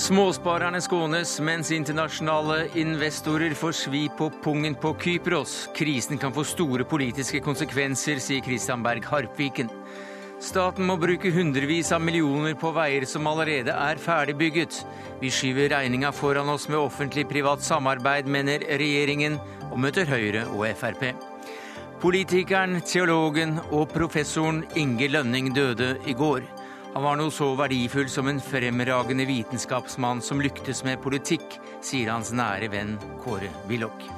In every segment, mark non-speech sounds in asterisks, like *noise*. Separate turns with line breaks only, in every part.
Småsparerne skånes, mens internasjonale investorer får svi på pungen på Kypros. Krisen kan få store politiske konsekvenser, sier Christian Berg Harpviken. Staten må bruke hundrevis av millioner på veier som allerede er ferdigbygget. Vi skyver regninga foran oss med offentlig-privat samarbeid, mener regjeringen, og møter Høyre og Frp. Politikeren, teologen og professoren Inge Lønning døde i går. Han var noe så verdifull som en fremragende vitenskapsmann som lyktes med politikk, sier hans nære venn Kåre Willoch.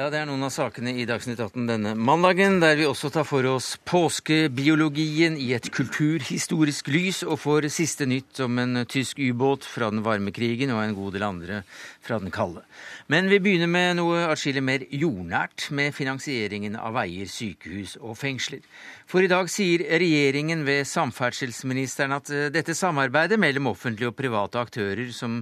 Ja, Det er noen av sakene i Dagsnytt 18 denne mandagen, der vi også tar for oss påskebiologien i et kulturhistorisk lys, og får siste nytt om en tysk ubåt fra den varme krigen og en god del andre fra den kalde. Men vi begynner med noe atskillig mer jordnært, med finansieringen av veier, sykehus og fengsler. For i dag sier regjeringen ved samferdselsministeren at eh, dette samarbeidet mellom offentlige og private aktører, som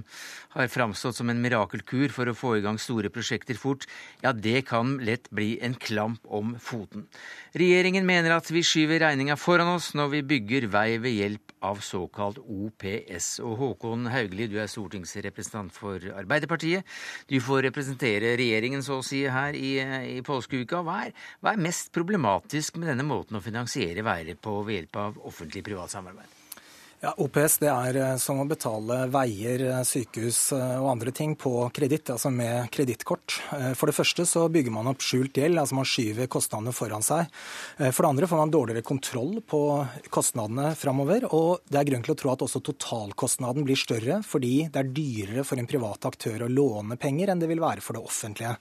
har framstått som en mirakelkur for å få i gang store prosjekter fort, ja, det kan lett bli en klamp om foten. Regjeringen mener at vi skyver regninga foran oss når vi bygger vei ved hjelp av såkalt OPS. Og Håkon Haugli, du er stortingsrepresentant for Arbeiderpartiet. Du får representere regjeringen så å si her i, i påskeuka. Hva er, hva er mest problematisk med denne måten å finansiere veier på ved hjelp av offentlig-privat samarbeid?
Ja, OPS det er eh, som å betale veier, eh, sykehus eh, og andre ting på kreditt, altså med kredittkort. For det første så bygger man opp skjult gjeld, altså man skyver kostnadene foran seg. For det andre får man dårligere kontroll på kostnadene framover. Og det er grunn til å tro at også totalkostnaden blir større, fordi det er dyrere for en privat aktør å låne penger enn det vil være for det offentlige.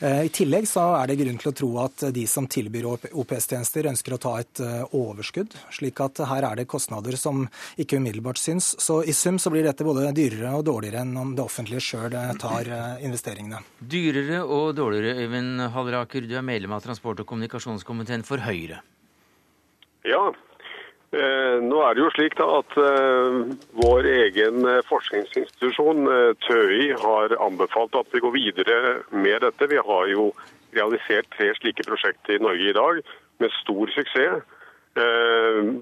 Eh, I tillegg så er det grunn til å tro at de som tilbyr OPS-tjenester, ønsker å ta et eh, overskudd. Slik at her er det kostnader som ikke umiddelbart syns. Så i sum så blir dette både dyrere og dårligere enn om det offentlige sjøl eh, tar investeringene.
Dyrere og dårligere, Øyvind Halleraker, du er medlem av transport- og kommunikasjonskomiteen for Høyre.
Ja, nå er det jo slik at eh, vår egen eh, forskningsinstitusjon, TØI, har anbefalt at vi går videre med dette. Vi har jo realisert tre slike prosjekter i Norge i dag med stor suksess.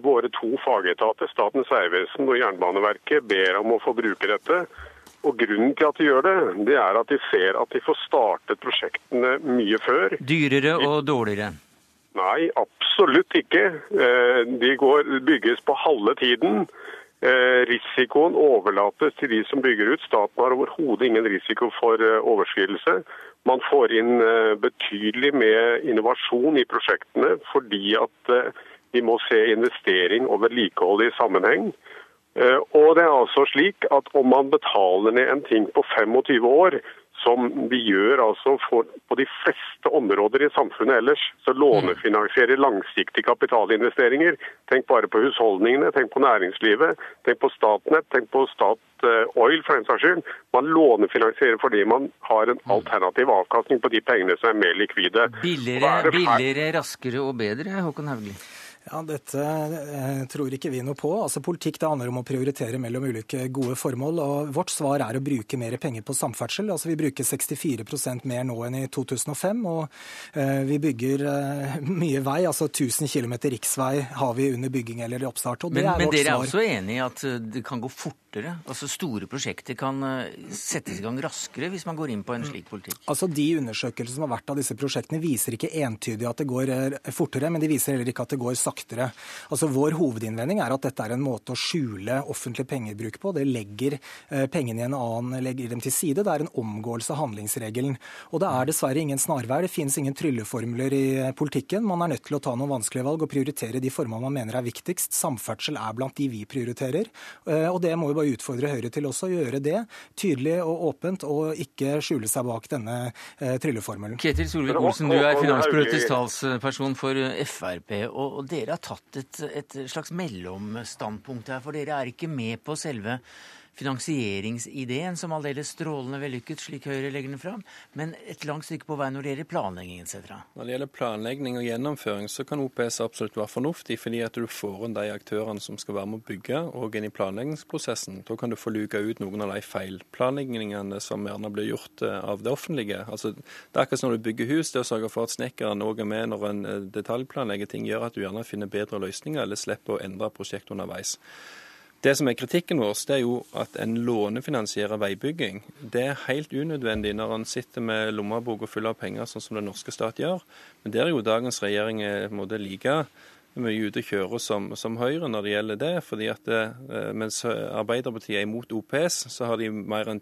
Våre to fagetater, Statens vegvesen og Jernbaneverket, ber om å få bruke dette. Og Grunnen til at de gjør det, det er at de ser at de får startet prosjektene mye før.
Dyrere og dårligere?
Nei, absolutt ikke. Eh, de går, bygges på halve tiden. Eh, risikoen overlates til de som bygger ut. Staten har overhodet ingen risiko for eh, overskridelse. Man får inn betydelig med innovasjon i prosjektene fordi at de må se investering og vedlikehold i sammenheng. Og det er altså slik at Om man betaler ned en ting på 25 år, som vi gjør altså på de fleste områder i samfunnet ellers, så lånefinansierer langsiktige kapitalinvesteringer. Tenk bare på husholdningene, tenk på næringslivet, tenk på Statnett, tenk på Statoil for den saks skyld. Man lånefinansierer fordi man har en alternativ avkastning på de pengene som er mer likvide.
Billigere, billigere raskere og bedre, Håkon Haugli?
Ja, Dette eh, tror ikke vi noe på. Altså, Politikk det handler om å prioritere mellom ulike gode formål. og Vårt svar er å bruke mer penger på samferdsel. Altså, Vi bruker 64% mer nå enn i 2005. Og eh, vi bygger eh, mye vei. altså 1000 km riksvei har vi under bygging eller i oppstart.
men, men dere er også enig i at eh, det kan gå fortere? Altså Store prosjekter kan eh, settes i gang raskere hvis man går inn på en slik politikk?
Altså De undersøkelsene som har vært av disse prosjektene, viser ikke entydig at det går fortere, men de viser heller ikke at det går saktere. Altså Vår hovedinnvending er at dette er en måte å skjule offentlig pengebruk på. Det legger eh, pengene i en annen, legger dem til side. Det er en omgåelse av handlingsregelen. Og det er dessverre ingen snarvei. Det finnes ingen trylleformler i politikken. Man er nødt til å ta noen vanskelige valg og prioritere de formene man mener er viktigst. Samferdsel er blant de vi prioriterer. Eh, og det må vi bare utfordre Høyre til også, å gjøre det tydelig og åpent, og ikke skjule seg bak denne eh, trylleformelen.
Ketil Solvik-Olsen, du er finanspolitisk talsperson for Frp. og dere har tatt et, et slags mellomstandpunkt her, for dere er ikke med på selve finansieringsideen som aldeles strålende vellykket, slik Høyre legger den fram, men et langt stykke på vei når det gjelder planlegging etc.
Når det gjelder planlegging og gjennomføring, så kan OPS absolutt være fornuftig, fordi at du får inn de aktørene som skal være med å bygge, og inn i planleggingsprosessen. Da kan du få luka ut noen av de feilplanleggingene som gjerne blir gjort eh, av det offentlige. Altså, det er akkurat som når du bygger hus, det å sørge for at snekkeren òg er med når en eh, detaljplanlegger ting, gjør at du gjerne finner bedre løsninger, eller slipper å endre prosjekt underveis. Det som er kritikken vår, det er jo at en lånefinansierer veibygging. Det er helt unødvendig når en sitter med lommeboka full av penger, sånn som den norske stat gjør. Men der er jo dagens regjering eh, måte, like mye ute å kjøre som, som, Høyre når det gjelder det. fordi at eh, Mens Arbeiderpartiet er imot OPS, så har de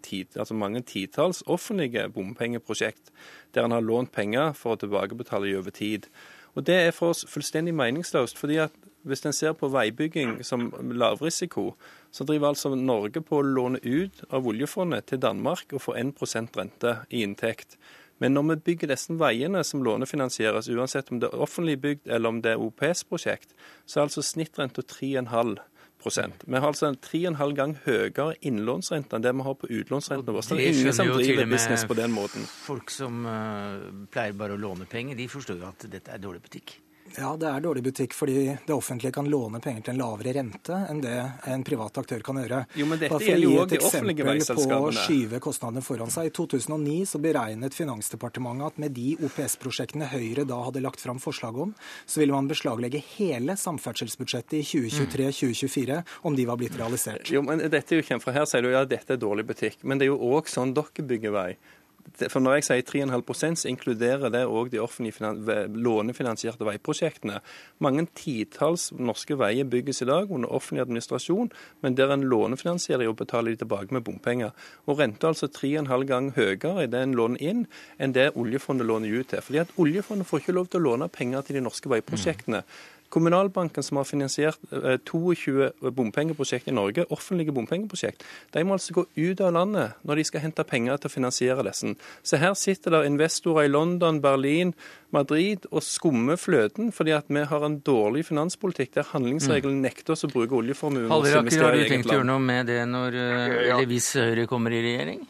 tid, altså mange titalls offentlige bompengeprosjekt der en har lånt penger for å tilbakebetale i over tid. Og Det er for oss fullstendig meningsløst. fordi at Hvis en ser på veibygging som lavrisiko, så driver altså Norge på å låne ut av oljefondet til Danmark og få 1% rente i inntekt. Men når vi bygger disse veiene som lånefinansieres, uansett om det er offentlig bygd eller om det er OPS-prosjekt, så er altså snittrenta 3,5 vi har altså en 3,5 gang høyere innlånsrente enn det vi har på utlånsrenten våre. Det er ingen som driver business på den måten.
Folk som uh, pleier bare å låne penger, de forstår jo at dette er dårlig butikk.
Ja, det er dårlig butikk fordi det offentlige kan låne penger til en lavere rente enn det en privat aktør kan gjøre.
Jo, men dette gjelder jo også de offentlige veiselskapene.
På å skyve kostnadene foran seg. I 2009 så beregnet Finansdepartementet at med de OPS-prosjektene Høyre da hadde lagt fram forslag om, så ville man beslaglegge hele samferdselsbudsjettet i 2023-2024 om de var blitt realisert.
Jo, men dette er jo kjent, fra Her sier du ja, dette er dårlig butikk. Men det er jo òg sånn dere bygger vei for Når jeg sier 3,5 så inkluderer det òg de offentlige lånefinansierte veiprosjektene. Mange titalls norske veier bygges i dag under offentlig administrasjon, men der en lånefinansierer og betaler de tilbake med bompenger. Og Renta er altså 3,5 ganger høyere i det en låner inn, enn det oljefondet låner ut til. Fordi at Oljefondet får ikke lov til å låne penger til de norske veiprosjektene. Mm. Kommunalbanken, som har finansiert 22 eh, bompengeprosjekt i Norge, offentlige bompengeprosjekt, de må altså gå ut av landet når de skal hente penger til å finansiere disse. Så her sitter det investorer i London, Berlin, Madrid og skummer fløten fordi at vi har en dårlig finanspolitikk der handlingsregelen nekter oss å bruke oljeformuen.
Halleraker, har du tenkt å gjøre noe med det når, eh, eller hvis Høyre kommer i regjering?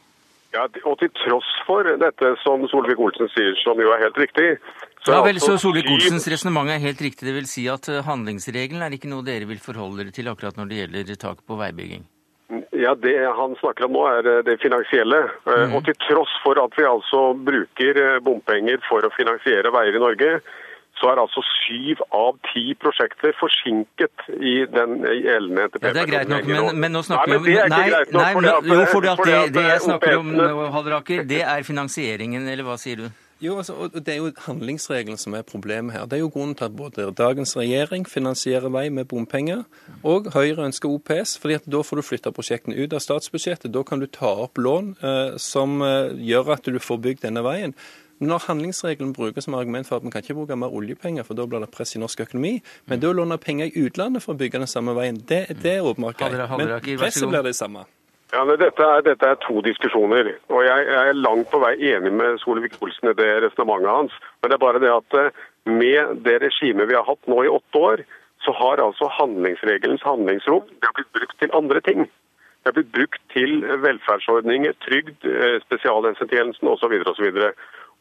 Ja, og Til tross for dette som Solvik-Olsen sier, som jo er helt riktig
Ja vel, så Solvik-Olsens resonnement er helt riktig. Det vil si at eh, handlingsregelen er ikke noe dere vil forholde dere til akkurat når det gjelder tak på veibygging?
Ja, Det han snakker om nå, er eh, det finansielle. Mm. Og til tross for at vi altså bruker bompenger for å finansiere veier i Norge, så er altså syv av ti prosjekter forsinket i den gjeldende NTP.
Ja, det er greit nok, men, men nå snakker vi om Nei, nei, nei men, jo, for det, det, det jeg snakker om, Halleraker, det er finansieringen, eller hva sier du?
Jo, altså, og Det er jo handlingsregelen som er problemet her. Det er jo grunnen til at både dagens regjering finansierer vei med bompenger, og Høyre ønsker OPS. fordi at Da får du flytta prosjektene ut av statsbudsjettet. Da kan du ta opp lån eh, som eh, gjør at du får bygd denne veien. Når handlingsregelen brukes som argument for at vi kan ikke bruke mer oljepenger, for da blir det press i norsk økonomi, men det å låne penger i utlandet for å bygge den samme veien, det, det er åpenbart greit. Men presset blir det samme.
Ja, dette er, dette er, to diskusjoner. og Jeg, jeg er langt på vei enig med Solvik-Olsen i det resonnementet hans. Men det er bare det at eh, med det regimet vi har hatt nå i åtte år, så har altså handlingsregelens handlingsrom det har blitt brukt til andre ting. Det har blitt brukt til velferdsordninger, trygd, eh, spesialhelsetjenesten osv. osv.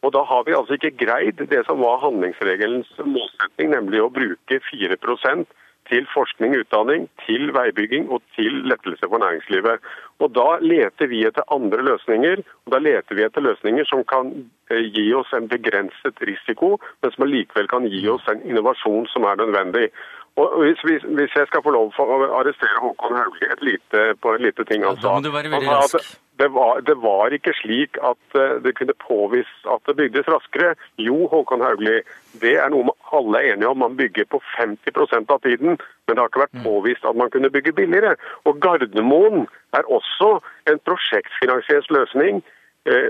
Og da har vi altså ikke greid det som var handlingsregelens målsetning, nemlig å bruke 4 til forskning og utdanning, til veibygging og til lettelse for næringslivet. Og Da leter vi etter andre løsninger, og da leter vi etter løsninger som kan eh, gi oss en begrenset risiko, men som likevel kan gi oss en innovasjon som er nødvendig. Og hvis, hvis, jeg skal få lov for å arrestere Håkon Hauglie på en lite ting han
sa. Da må du være veldig rask.
Det var, det var, ikke slik at eh, det kunne påvist at det bygdes raskere. Jo, Håkon Haugli, det er noe alle er enige om. Man bygger på 50% av tiden, men det har ikke vært mm. påvist at man kunne bygge billigere. Og Gardermoen er også en prosjektfinansiert løsning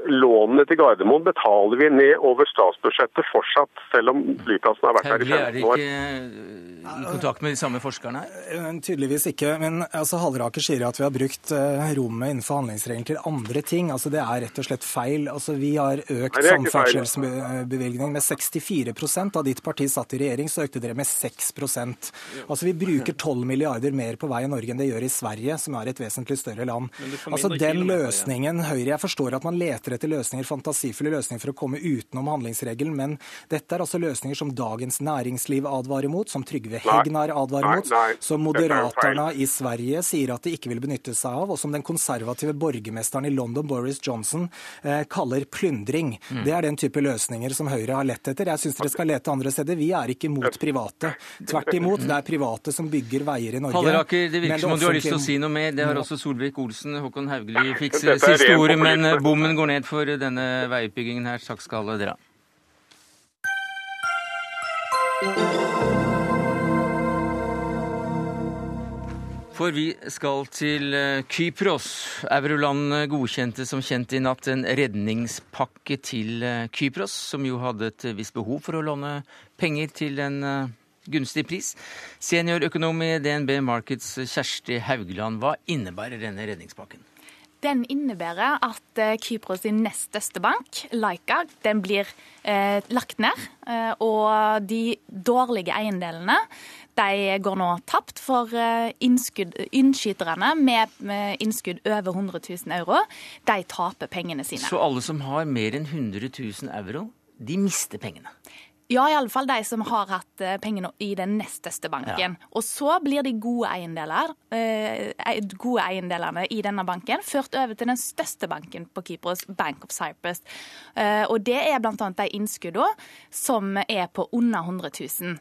lånene til Gardermoen betaler vi ned over statsbudsjettet fortsatt, selv om flyplassen har vært her i 15 år.
Er det ikke i kontakt med de samme forskerne her?
Eh, tydeligvis ikke. Men altså, Halleraker sier at vi har brukt rommet innenfor handlingsregelen til andre ting. Altså, Det er rett og slett feil. Altså, Vi har økt samferdselsbevilgning med 64% Da ditt parti satt i regjering, så økte dere med 6% Altså, Vi bruker 12 milliarder mer på vei i Norge enn det gjør i Sverige, som er et vesentlig større land. Altså, Den løsningen Høyre Jeg forstår at man leter etter løsninger, fantasifulle løsninger for å komme utenom handlingsregelen, men dette er altså løsninger som Dagens Næringsliv advarer mot, som Trygve Hegnar advarer mot, som Moderaterna i Sverige sier at de ikke vil benytte seg av, og som den konservative borgermesteren i London, Boris Johnson, eh, kaller plyndring. Mm. Det er den type løsninger som Høyre har lett etter. Jeg syns dere skal lete andre steder. Vi er ikke mot private. Tvert imot, det er private som bygger veier i Norge.
Halleraker, det virker som om du har lyst til å si noe mer. Det har også Solvik-Olsen, Håkon Haugli fikk siste ordet, men bommen går ned for denne veiutbyggingen her. Takk skal dere ha. For vi skal til eh, Kypros. Eurolandene godkjente som kjent i natt en redningspakke til eh, Kypros, som jo hadde et visst behov for å låne penger til en eh, gunstig pris. Seniorøkonom i DNB Markets Kjersti Haugland, hva innebærer denne redningspakken?
Den innebærer at eh, Kypros sin nest største bank, Laika, den blir eh, lagt ned. Eh, og de dårlige eiendelene de går nå tapt for eh, innskudd, innskyterne med, med, innskudd over 100 000 euro. De taper pengene sine.
Så alle som har mer enn 100 000 euro, de mister pengene?
Ja, iallfall de som har hatt eh, pengene i den nest største banken. Ja. Og så blir de gode, eiendeler, eh, gode eiendelene i denne banken ført over til den største banken på Kypros, Bank of Cyprus. Eh, og det er bl.a. de innskuddene som er på under 100 000.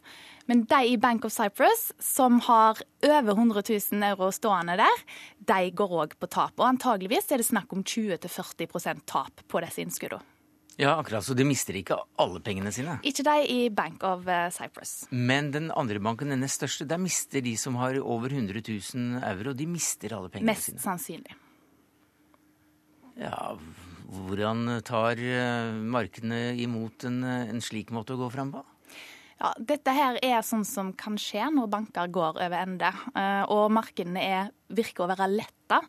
Men de i Bank of Cyprus som har over 100 000 euro stående der, de går òg på tap. Og antageligvis er det snakk om 20-40% tap på disse innskuddene.
Ja, akkurat. Så de mister ikke alle pengene sine?
Ikke de i Bank of eh, Cyprus.
Men den andre banken, den nest største, der mister de som har over 100 000 euro, de mister alle pengene
Mest
sine?
Mest sannsynlig.
Ja, hvordan tar eh, markedene imot en, eh, en slik måte å gå fram på?
Ja, dette her er sånn som kan skje når banker går over ende. Og markedene er, virker å være lett vente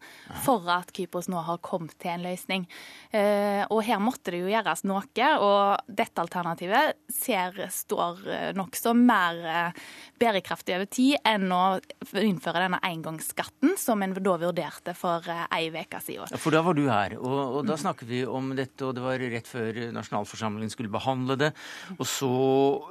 for at Kypros nå har kommet til en løsning. Eh, og her måtte det jo gjøres noe, og dette alternativet ser, står eh, nokså mer eh, bærekraftig over tid enn å innføre denne engangsskatten, som en da vurderte for ei uke siden.
Ja, for da var du her, og, og da snakket vi om dette, og det var rett før nasjonalforsamlingen skulle behandle det. Og så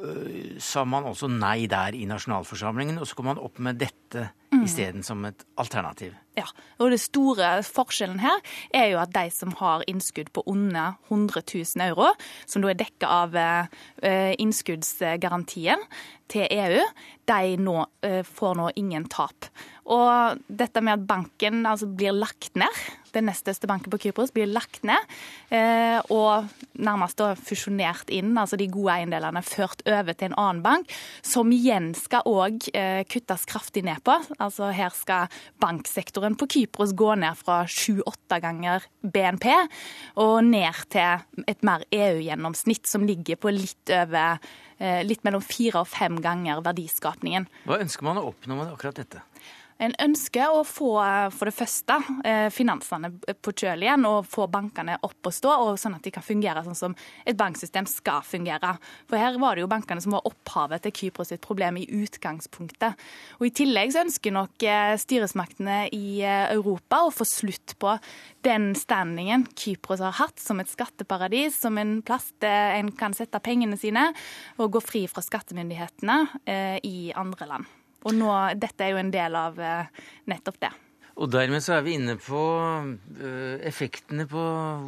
øh, sa man også nei der i nasjonalforsamlingen, og så kom man opp med dette mm. isteden som et alternativ.
Ja, og det store forskjellen her er jo at de som har innskudd på under 100 000 euro, som da er dekka av eh, innskuddsgarantien til EU, de nå, eh, får nå ingen tap. Og dette med at banken altså blir lagt ned, den nest største banken på Kypros, blir lagt ned eh, og nærmest fusjonert inn, altså de gode eiendelene ført over til en annen bank, som igjen skal òg eh, kuttes kraftig ned på. Altså her skal banksektoren på Kypros gå ned fra sju-åtte ganger BNP og ned til et mer EU-gjennomsnitt som ligger på litt over eh, litt mellom fire og fem ganger verdiskapningen.
Hva ønsker man å oppnå med akkurat dette?
En ønsker å få for det første eh, finansene på kjøl igjen og få bankene opp å stå, og sånn at de kan fungere sånn som et banksystem skal fungere. For her var det jo bankene som var opphavet til Kypros sitt problem i utgangspunktet. Og I tillegg så ønsker nok eh, styresmaktene i eh, Europa å få slutt på den standingen Kypros har hatt som et skatteparadis, som en plass der en kan sette pengene sine og gå fri fra skattemyndighetene i andre land. Og nå, dette er jo en del av eh, nettopp det.
Og dermed så er vi inne på uh, effektene på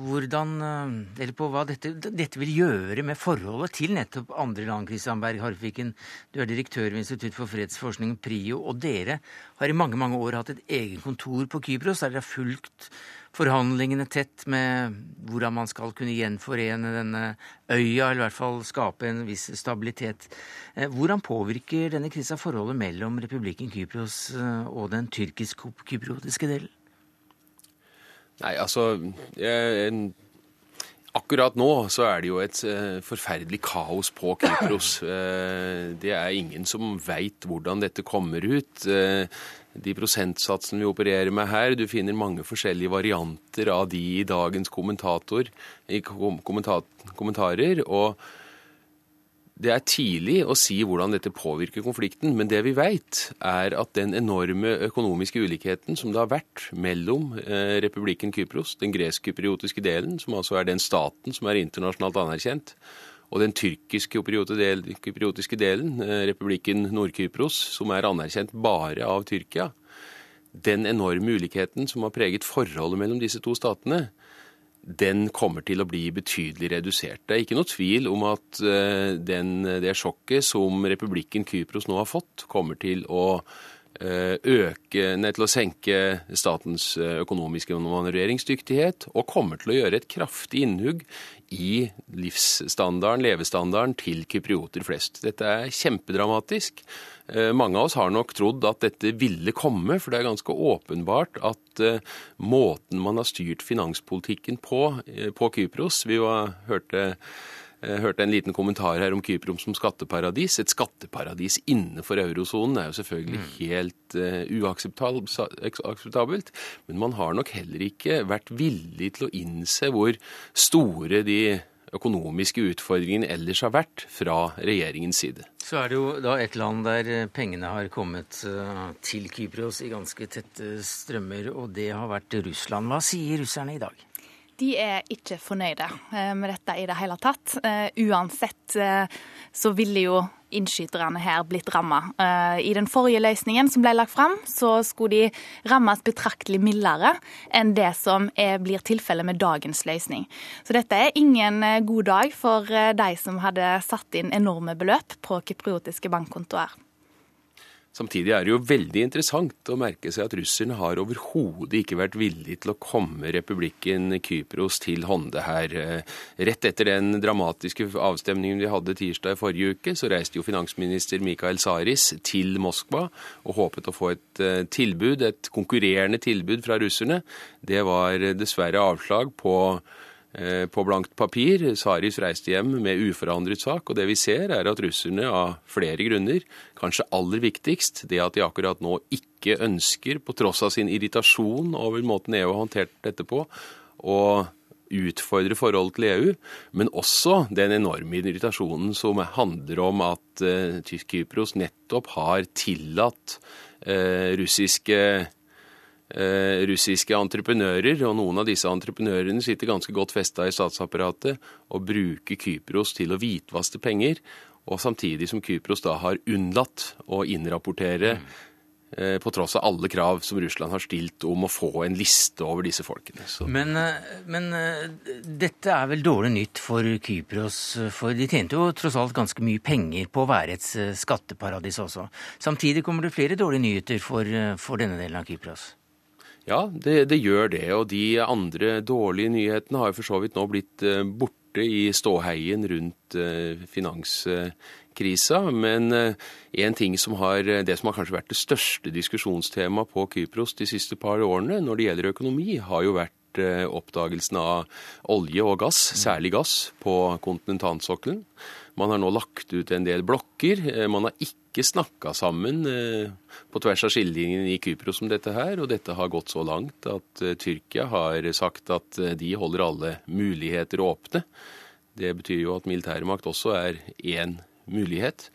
hvordan uh, Eller på hva dette, dette, vil gjøre med forholdet til nettopp andre land. Kristian Berg Harfiken, du er direktør ved Institutt for fredsforskning, PRIO. Og dere har i mange mange år hatt et eget kontor på Kypros der dere har fulgt forhandlingene tett med hvordan man skal kunne gjenforene denne øya, eller i hvert fall skape en viss stabilitet. Eh, hvordan påvirker denne krisa forholdet mellom republikken Kypros eh, og den tyrkisk-kypriotiske delen?
Nei, altså en Akkurat nå så er det jo et forferdelig kaos på Kypros. *clears throat* Det er ingen som veit hvordan dette kommer ut. De prosentsatsene vi opererer med her, du finner mange forskjellige varianter av de i dagens kommentator, i kommentar, kommentarer. og det er tidlig å si hvordan dette påvirker konflikten, men det vi vet, er at den enorme økonomiske ulikheten som det har vært mellom eh, republikken Kypros, den gresk-kypriotiske delen, som altså er den staten som er internasjonalt anerkjent, og den tyrkisk-kypriotiske delen, eh, republikken Nord-Kypros, som er anerkjent bare av Tyrkia, den enorme ulikheten som har preget forholdet mellom disse to statene, den kommer til å bli betydelig redusert. Det er ikke noe tvil om at eh, den, det sjokket som republikken Kypros nå har fått, kommer til å eh, øke, nei, til å senke statens økonomiske manøvreringsdyktighet, og kommer til å gjøre et kraftig innhugg i livsstandarden, levestandarden til kyprioter flest. Dette er kjempedramatisk. Eh, mange av oss har nok trodd at dette ville komme, for det er ganske åpenbart at eh, måten man har styrt finanspolitikken på eh, på Kypros Vi hørte jeg hørte en liten kommentar her om Kypros som skatteparadis. Et skatteparadis innenfor eurosonen er jo selvfølgelig mm. helt uh, uakseptabelt. Men man har nok heller ikke vært villig til å innse hvor store de økonomiske utfordringene ellers har vært fra regjeringens side.
Så er det jo da et land der eh, pengene har kommet eh, til Kypros i ganske tette strømmer, og det har vært Russland. Hva sier russerne i dag?
De er ikke fornøyde eh, med dette i det hele tatt. Uansett så ville jo innskyterne her blitt ramma. Eh, I den forrige løsningen som ble lagt fram, så skulle de rammes betraktelig mildere enn det som er, blir tilfellet med dagens løsning. Så dette er ingen eh, god dag for eh, de som hadde satt inn enorme beløp på kypriotiske bankkontoer.
Samtidig er det jo veldig interessant å merke seg at russerne har overhodet ikke vært villige til å komme republikken Kypros til hånde her. Rett etter den dramatiske avstemningen vi hadde tirsdag i forrige uke, så reiste jo finansminister Mikael Saris til Moskva og håpet å få et eh, tilbud, et konkurrerende tilbud fra russerne. Det var dessverre avslag på Eh, på blankt papir. Saris reiste hjem med uforandret sak, og det vi ser er at russerne av flere grunner, kanskje aller viktigst det at de akkurat nå ikke ønsker, på tross av sin irritasjon over måten EU har håndtert dette på, å utfordre forholdet til EU, men også den enorme irritasjonen som handler om at Tysk-Kypros nettopp har tillatt uh, russiske eh, russiske entreprenører, og noen av disse entreprenørene sitter ganske godt festa i statsapparatet og bruker Kypros til å hvitvaste penger, og samtidig som Kypros da har unnlatt å innrapportere eh, på tross av alle krav som Russland har stilt om å få en liste over disse folkene.
Men, eh, men, eh, dette er vel dårlig nytt for Kypros, for de tjente jo tross alt ganske mye penger på å være et eh, skatteparadis også. Samtidig kommer det flere dårlige nyheter for, for denne delen av Kypros.
Ja, det, det, gjør det. Og de andre dårlige nyhetene har jo for så vidt nå blitt eh, borte i ståheien rundt eh, finanskrisa. Men en ting som har, det som har kanskje vært det største diskusjonstemaet på Kypros de siste par årene når det gjelder økonomi, har jo vært oppdagelsen av olje og gass, særlig gass, på kontinentalsokkelen. Man har nå lagt ut en del blokker. Man har ikke snakka sammen eh, på tvers av skillelinjene i Kypros om dette her, og dette har gått så langt at eh, Tyrkia har sagt at eh, de holder alle muligheter åpne. Det betyr jo at militærmakt også er én mulighet.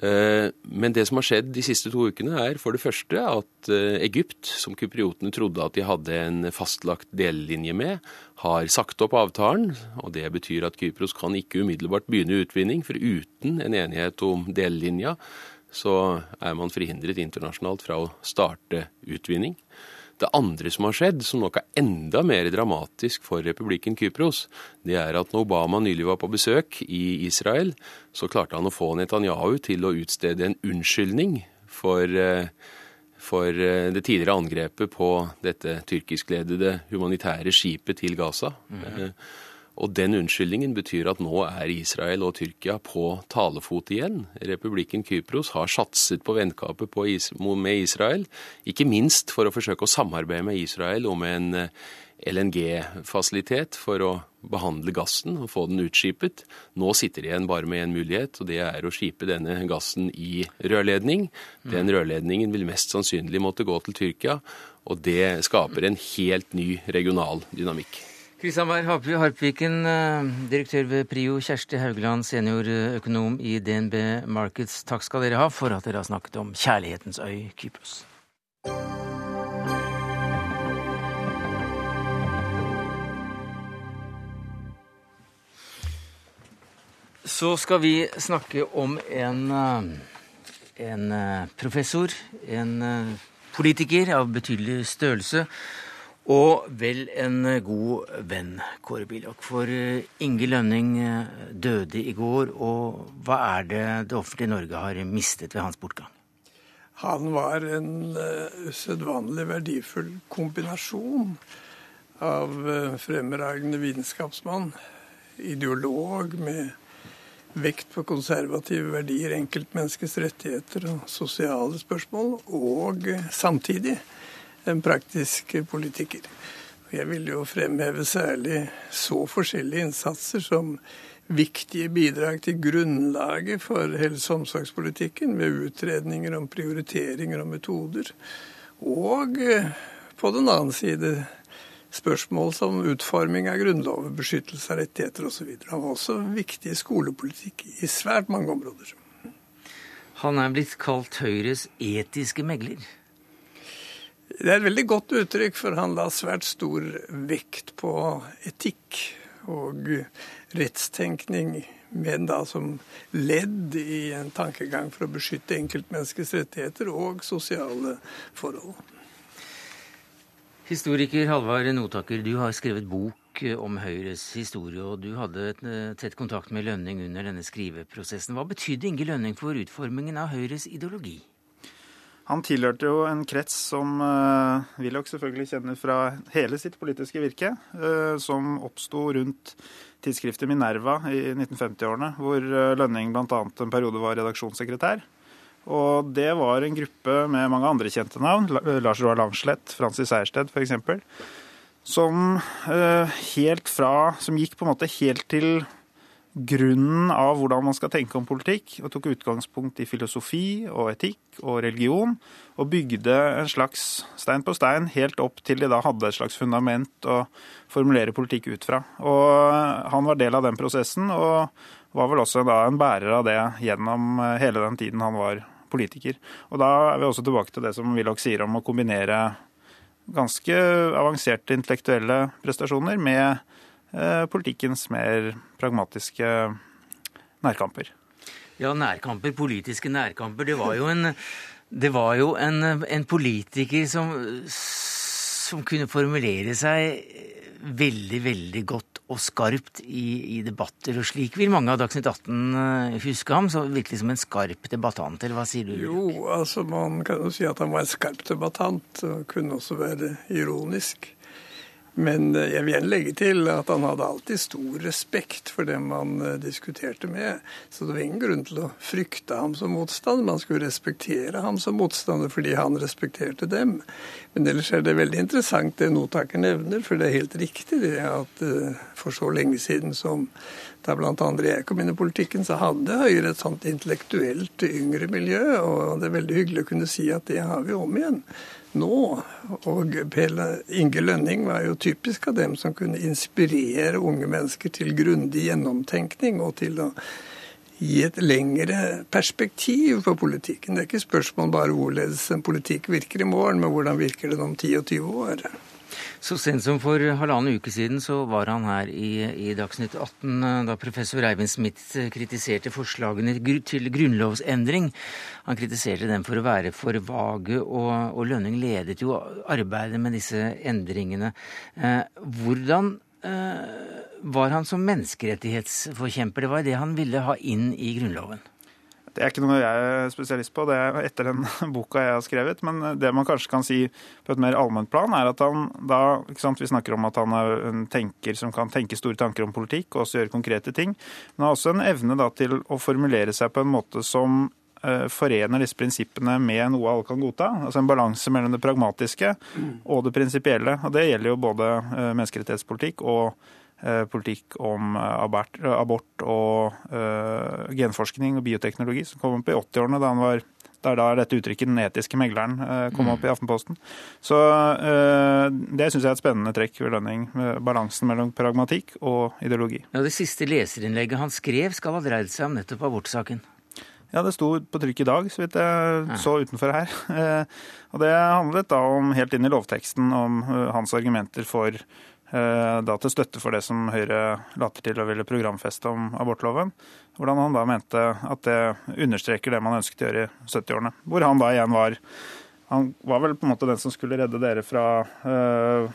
Men det som har skjedd de siste to ukene, er for det første at Egypt, som kypriotene trodde at de hadde en fastlagt delelinje med, har sagt opp avtalen. og Det betyr at Kypros kan ikke umiddelbart begynne utvinning, for uten en enighet om delelinja så er man forhindret internasjonalt fra å starte utvinning. Det andre som har skjedd, som nok er enda mer dramatisk for republikken Kypros, det er at når Obama nylig var på besøk i Israel, så klarte han å få Netanyahu til å utstede en unnskyldning for eh, for eh, det tidligere angrepet på dette tyrkiskledede humanitære skipet til Gaza. Mm -hmm. Og den unnskyldningen betyr at nå er Israel og Tyrkia på talefot igjen. Republikken Kypros har satset på vennskapet med Israel, ikke minst for å forsøke å samarbeide med Israel om en, LNG-fasilitet for å behandle gassen og få den utskipet. Nå sitter de igjen bare med én mulighet, og det er å skipe denne gassen i rørledning. Den rørledningen vil mest sannsynlig måtte gå til Tyrkia, og det skaper en helt ny regional dynamikk.
Kristian Berg Harpviken, eh, direktør ved Prio, Kjersti Haugland, seniorøkonom i DNB Markets. Takk skal dere ha for at dere har snakket om kjærlighetens øy Kypros. Så skal vi snakke om en, eh, en eh, professor, en eh, politiker av betydelig størrelse, og vel en god venn, Kåre Bilok. For Inge Lønning døde i går, og hva er det det offentlige Norge har mistet ved hans bortgang?
Han var en usedvanlig verdifull kombinasjon av fremragende vitenskapsmann, ideolog med vekt på konservative verdier, enkeltmenneskets rettigheter og sosiale spørsmål, og samtidig en praktisk politiker. Jeg vil jo fremheve særlig så forskjellige innsatser som viktige bidrag til grunnlaget for helse- og omsorgspolitikken ved utredninger om prioriteringer og metoder. Og på den annen side spørsmål som utforming av grunnlover, beskyttelse av rettigheter osv. Han var også viktig i skolepolitikk i svært mange områder.
Han er blitt kalt Høyres etiske megler.
Det er et veldig godt uttrykk, for han la svært stor vekt på etikk og rettstenkning, men da som ledd i en tankegang for å beskytte enkeltmenneskets rettigheter og sosiale forhold.
Historiker Halvard Notaker, du har skrevet bok om Høyres historie, og du hadde eh, tett kontakt med Lønning under denne skriveprosessen. Hva betydde Inge Lønning for utformingen av Høyres ideologi?
Han tilhørte jo en krets som uh, Willoch selvfølgelig kjenner fra hele sitt politiske virke, uh, som oppsto rundt tidsskriftet Minerva i 1950-årene, hvor Lønning bl.a. en periode var redaksjonssekretær. Og det var en gruppe med mange andre kjente navn, Lars Roar Langslett, Francis Sejersted f.eks., som uh, helt fra Som gikk på en måte helt til grunnen av hvordan man skal tenke om politikk, og tok utgangspunkt i filosofi og etikk og religion, og bygde en slags stein på stein helt opp til de da hadde et slags fundament å formulere politikk ut fra. Og han var del av den prosessen, og var vel også da en bærer av det gjennom hele den tiden han var politiker. Og da er vi også tilbake til det som Willoch sier om å kombinere ganske avanserte intellektuelle prestasjoner med politikkens mer pragmatiske nærkamper.
Ja, nærkamper, politiske nærkamper. Det var jo en, var jo en, en politiker som, som kunne formulere seg veldig, veldig godt og skarpt i, i, debatter. Og slik vil mange av Dagsnytt 18 eh, huske ham, så virkelig som en skarp debattant, eller hva sier du?
Jo, altså man kan jo si at han var en skarp debattant, og kunne også være ironisk. Men eh, jeg vil gjerne legge til at han hadde alltid stor respekt for dem han eh, diskuterte med. Så det var ingen grunn til å frykte ham som motstander. Man skulle respektere ham som motstander fordi han respekterte dem. Men ellers er det veldig interessant det Notaker nevner, for det er helt riktig det at eh, for så lenge siden som da bl.a. jeg kom inn i politikken, så hadde Høyre et sånt intellektuelt yngre miljø. Og det er veldig hyggelig å kunne si at det har vi om igjen nå. Og Per Inge Lønning var jo typisk av dem som kunne inspirere unge mennesker til grundig gjennomtenkning og til å gi et lengre perspektiv på politikken. Det er ikke spørsmål bare hvorledes en politikk virker i morgen, men hvordan virker den om 10 og 20 år.
Så sent som for halvannen uke siden så var han her i, i Dagsnytt 18 eh, da professor Eivind Smith eh, kritiserte forslagene til grunnlovsendring. Han kritiserte dem for å være for vage, og, og Lønning ledet jo arbeidet med disse endringene. Eh, hvordan eh, var han som menneskerettighetsforkjemper? Det var det han ville ha inn i Grunnloven.
Det er ikke noe jeg er spesialist på, det er etter den *laughs* boka jeg har skrevet. Men det man kanskje kan si på et mer allment plan, er at han da ikke sant, Vi snakker om at han er en tenker som kan tenke store tanker om politikk og også gjøre konkrete ting. Men han har også en evne da til å formulere seg på en måte som forener disse prinsippene med noe alle kan godta. Altså en balanse mellom det pragmatiske og det prinsipielle. Og det gjelder jo både menneskerettighetspolitikk og politikk om abort og genforskning og bioteknologi, som kom opp i 80-årene da han var det er da dette uttrykket 'den etiske megleren' eh, kom opp i Aftenposten. Så eh, det syns jeg er et spennende trekk ved Lønning. Balansen mellom pragmatikk og ideologi.
Ja, Det siste leserinnlegget han skrev, skal ha dreid seg om nettopp abortsaken.
Ja, det sto på trykk i dag, så vidt jeg så utenfor her. *laughs* Eh, og det handlet da om, helt inn i lovteksten, om hans argumenter for da til støtte for det som Høyre later til å ville programfeste om abortloven. Hvordan han da mente at det understreker det man ønsket å gjøre i 70-årene. Hvor han da igjen var Han var vel på en måte den som skulle redde dere fra øh,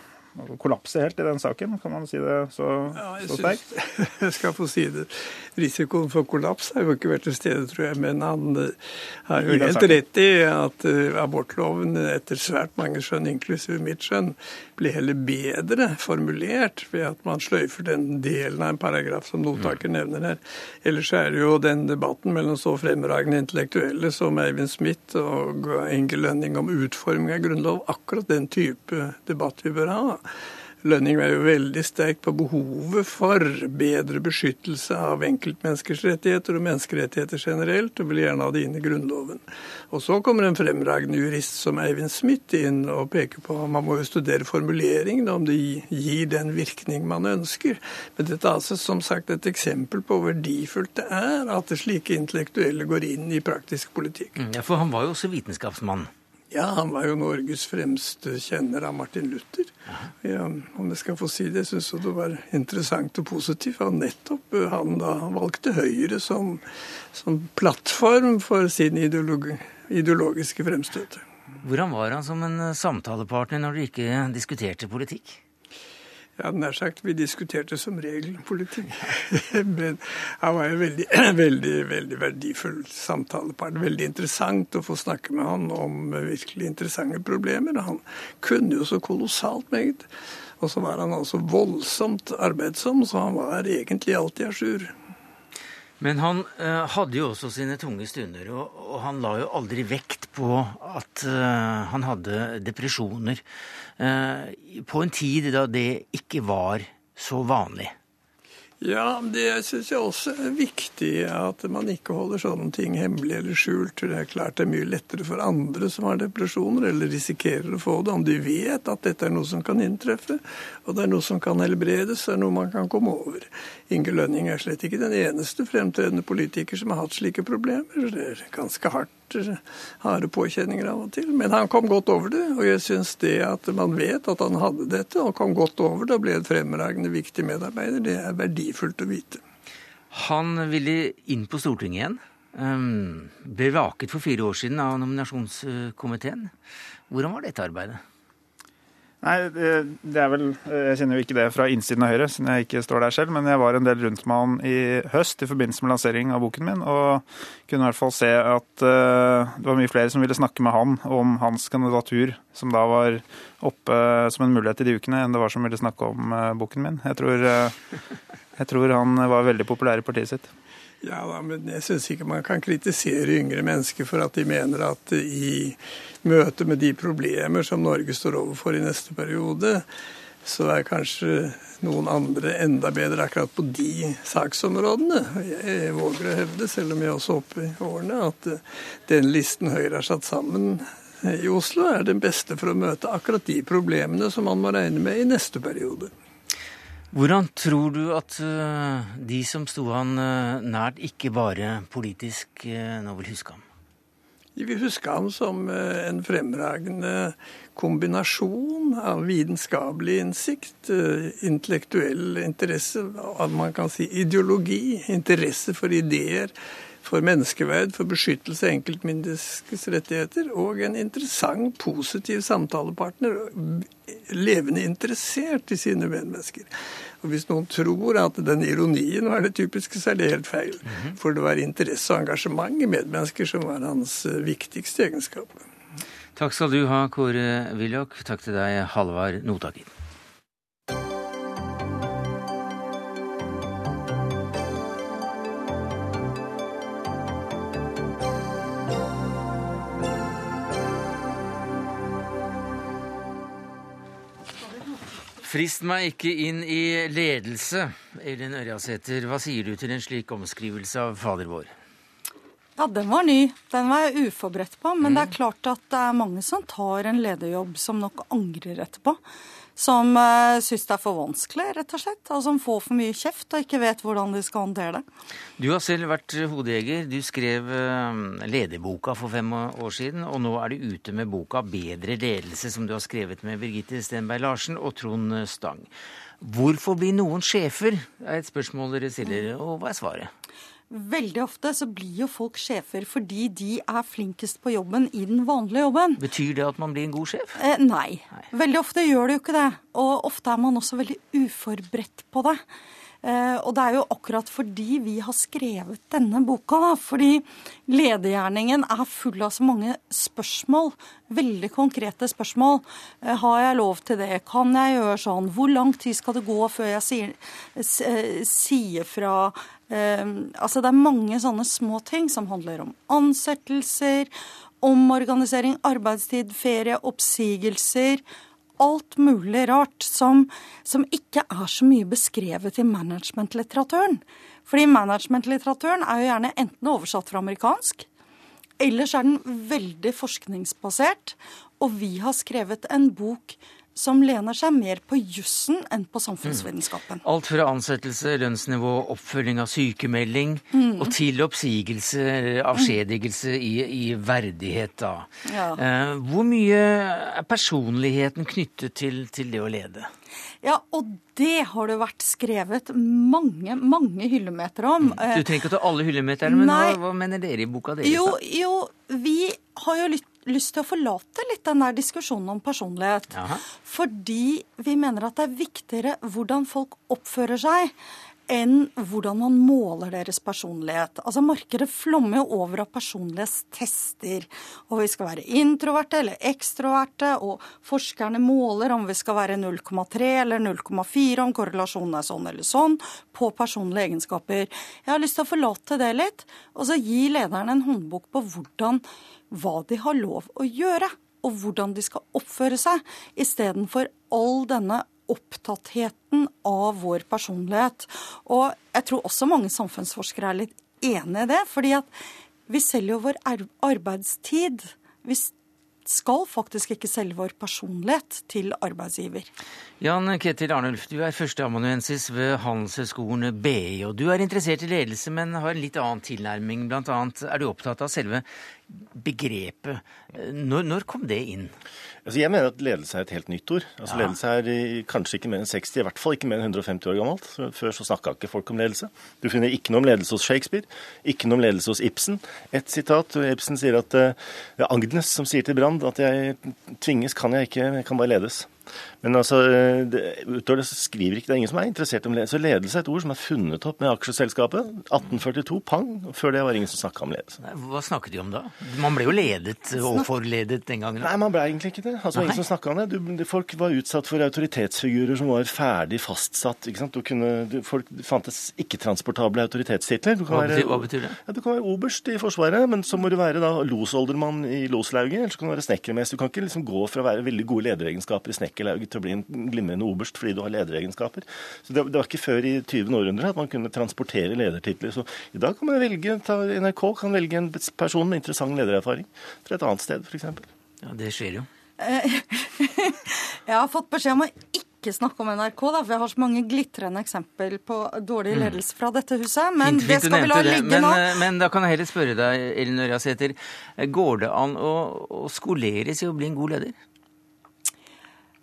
kollapse helt i den saken? Kan man si det så, ja, så sterkt? *laughs*
Jeg skal få si det. Risikoen for kollaps har jo ikke vært til stede, tror jeg. Men han eh, har jo helt rett i at eh, abortloven etter svært mange skjønn, inklusive mitt skjønn, blir heller bedre formulert ved at man sløyfer den delen av en paragraf som notaker mm. nevner her. Ellers er det jo den debatten mellom så fremragende intellektuelle som Eivind Smith og Inge Lønning om utforming av grunnlov, akkurat den type debatt vi bør ha. Lønning var jo veldig sterk på behovet for bedre beskyttelse av enkeltmenneskers rettigheter og menneskerettigheter generelt, og vil gjerne ha det inn i Grunnloven. Og så kommer en fremragende jurist som Eivind Smith inn og peker på man må jo studere formuleringene, om det gir den virkning man ønsker. Men dette er altså som sagt et eksempel på hvor verdifullt det er at slike intellektuelle går inn i praktisk politikk.
Ja, For han var jo også vitenskapsmann?
Ja, han var jo Norges fremste kjenner av Martin Luther. Ja, om jeg skal få si det, jeg syns det var interessant og positivt. Og nettopp eh, han da valgte Høyre som, som plattform for sin ideologi, ideologiske fremstøt.
Hvordan var han som en eh, samtalepartner når dere ikke diskuterte politikk?
Ja, nær sagt, vi diskuterte som regel politikk. *laughs* Men han var en veldig, *clears throat* veldig, veldig verdifull samtalepartner. Veldig interessant å få snakke med han om virkelig interessante problemer. Han kunne jo så kolossalt meget. Og så var han altså voldsomt arbeidsom, så han var egentlig alltid a jour.
Men han uh, hadde jo også sine tunge stunder, og, og, han la jo aldri vekt på at uh, han hadde depresjoner. Uh, på en tid da det ikke var så vanlig.
Ja, det syns jeg også er viktig, at man ikke holder sånne ting hemmelig eller skjult. Det er klart det er mye lettere for andre som har depresjoner, eller risikerer å få det, om de vet at dette er noe som kan inntreffe, og det er noe som kan helbredes, det er noe man kan komme over. Inge Lønning er slett ikke den eneste fremtredende politiker som har hatt slike problemer. Det er ganske hardt harde påkjenninger av og til. Men han kom godt over det, og jeg syns det at man vet at han hadde dette, og kom godt over det og ble en fremragende viktig medarbeider, det er verdifullt å vite.
Han ville inn på Stortinget igjen. Ehm, ble vaket for fire år siden av nominasjonskomiteen. Hvordan var dette arbeidet?
Nei, det er vel Jeg kjenner jo ikke det fra innsiden av Høyre, siden jeg ikke står der selv, men jeg var en del rundt med han i høst i forbindelse med lansering av boken min, og kunne i hvert fall se at uh, det var mye flere som ville snakke med han om hans kandidatur, som da var oppe som en mulighet i de ukene, enn det var som ville snakke om uh, boken min. Jeg tror, jeg tror han var veldig populær i partiet sitt.
Ja da, men jeg syns ikke man kan kritisere yngre mennesker for at de mener at i møte med de problemer som Norge står overfor i neste periode, så er kanskje noen andre enda bedre akkurat på de saksområdene. Jeg våger å hevde, selv om jeg er også oppe i årene, at den listen Høyre har satt sammen i Oslo, er den beste for å møte akkurat de problemene som man må regne med i neste periode.
Hvordan tror du at eh, de som sto han eh, nært, ikke bare politisk, eh, nå vil huske ham?
De vil huske ham som en fremragende kombinasjon av vitenskapelig innsikt, intellektuell interesse, man kan si ideologi, interesse for ideer, for menneskeverd, for beskyttelse av enkeltmenneskets rettigheter, og en interessant, positiv samtalepartner, levende interessert i sine medmennesker. Og Hvis noen tror at den ironien var det typiske, så er det helt feil. -hmm. For det var interesse og engasjement i medmennesker som var hans eh, viktigste egenskap.
Takk skal du ha, Kåre Willoch. Takk til deg, Halvard Notaker. Frist meg ikke inn i ledelse. Elin Ørjasæter, hva sier du til en slik omskrivelse av Fader vår?
Ja, den var ny. Den var jeg uforberedt på. Men mm. det er klart at det er mange som tar en lederjobb som nok angrer etterpå. Som uh, syns det er for vanskelig, rett og slett. Og som får for mye kjeft og ikke vet hvordan de skal håndtere det.
Du har selv vært hodejeger. Du skrev uh, lederboka for fem år siden, og nå er du ute med boka 'Bedre ledelse', som du har skrevet med Birgitte Stenberg Larsen og Trond Stang. Hvorfor blir noen sjefer, er et spørsmål dere stiller, og hva er svaret?
Veldig ofte så blir jo folk sjefer fordi de er flinkest på jobben i den vanlige jobben.
Betyr det at man blir en god sjef?
Eh, nei. nei. Veldig ofte gjør det jo ikke det. Og ofte er man også veldig uforberedt på det. Eh, og det er jo akkurat fordi vi har skrevet denne boka, da, fordi ledergjerningen er full av så mange spørsmål. Veldig konkrete spørsmål. Eh, har jeg lov til det? Kan jeg gjøre sånn? Hvor lang tid skal det gå før jeg sier, eh, sier fra? Altså det er mange sånne små ting som handler om ansettelser, omorganisering, arbeidstid, ferie, oppsigelser alt mulig rart som, som ikke er så mye beskrevet i managementlitteraturen. Fordi managementlitteraturen er jo gjerne enten oversatt fra amerikansk, eller så er den veldig forskningsbasert. Og vi har skrevet en bok som lener seg mer på jussen enn på samfunnsvitenskapen.
Mm. Alt fra ansettelse, lønnsnivå, oppfølging av sykemelding mm. og til oppsigelse, avskjedigelse i, i verdighet, da. Ja. Eh, hvor mye er personligheten knyttet til, til det å lede?
Ja, og det har det vært skrevet mange, mange hyllemeter om.
Du trenger ikke å ta alle hyllemeterne, men hva, hva, mener dere i boka deres?
Jo, jo, vi har jo lytt lyst til å forlate litt den der diskusjonen om personlighet. Aha. Fordi vi mener at det er viktigere hvordan folk oppfører seg, enn hvordan man måler deres personlighet. Altså Markedet flommer jo over av personlighetstester. Og vi skal være introverte eller ekstroverte, og forskerne måler om vi skal være 0,3 eller 0,4, om korrelasjonen er sånn eller sånn, på personlige egenskaper. Jeg har lyst til å forlate det litt, og så gi lederen en håndbok på hvordan hva de har lov å gjøre, og hvordan de skal oppføre seg, istedenfor all denne opptattheten av vår personlighet. Og jeg tror også mange samfunnsforskere er litt enig i det, fordi at vi selger jo vår arbeidstid. Vi skal faktisk ikke selge vår personlighet til arbeidsgiver.
Jan Ketil Arnulf, du er førsteamanuensis ved Handelshøyskolen BI. og Du er interessert i ledelse, men har en litt annen tilnærming. Blant annet er du opptatt av selve begrepet. Når, når kom det inn?
Altså jeg mener at ledelse er et helt nytt ord. Altså ja. Ledelse er kanskje ikke mer enn 60, i hvert fall ikke mer enn 150 år gammelt. Før så snakka ikke folk om ledelse. Du finner ikke noe om ledelse hos Shakespeare, ikke noe om ledelse hos Ibsen. Et sitat. Ibsen sier at det er Agnes som sier til Brand at jeg tvinges kan jeg ikke, jeg kan bare ledes. Men altså, det, utover det så skriver ikke det er ingen som er interessert om ledelse. Ledelse er et ord som er funnet opp med aksjeselskapet. 1842, pang. Før det var ingen som snakka om ledelse.
Hva snakket de om da? Man ble jo ledet og forledet den gangen.
Nei, man ble egentlig ikke det. Altså, ingen som snakka om det. Du, folk var utsatt for autoritetsfigurer som var ferdig fastsatt. ikke sant? Du kunne, du, folk fantes ikke-transportable autoritetstitler.
Hva, betyr, hva betyr det?
Ja, Du kan være oberst i Forsvaret, men så må du være da losoldermann i loslauget. Eller så kan du være snekkermester. Du kan ikke liksom gå fra å være veldig gode lederegenskaper i snekkerlauget til å bli en glimrende oberst fordi du har lederegenskaper. Så det, det var ikke før i 20. århundre at man kunne transportere ledertitler. Så i dag kan man velge, ta, NRK kan velge en person med interessant ledererfaring fra et annet sted, f.eks.
Ja, det skjer jo. *laughs*
jeg har fått beskjed om å ikke snakke om NRK, da, for jeg har så mange glitrende eksempel på dårlig mm. ledelse fra dette huset. Men fint, fint, det skal vi la ligge
men,
nå.
Eh, men da kan jeg heller spørre deg, Elin Ørjasæter. Går det an å, å skoleres i å bli en god leder?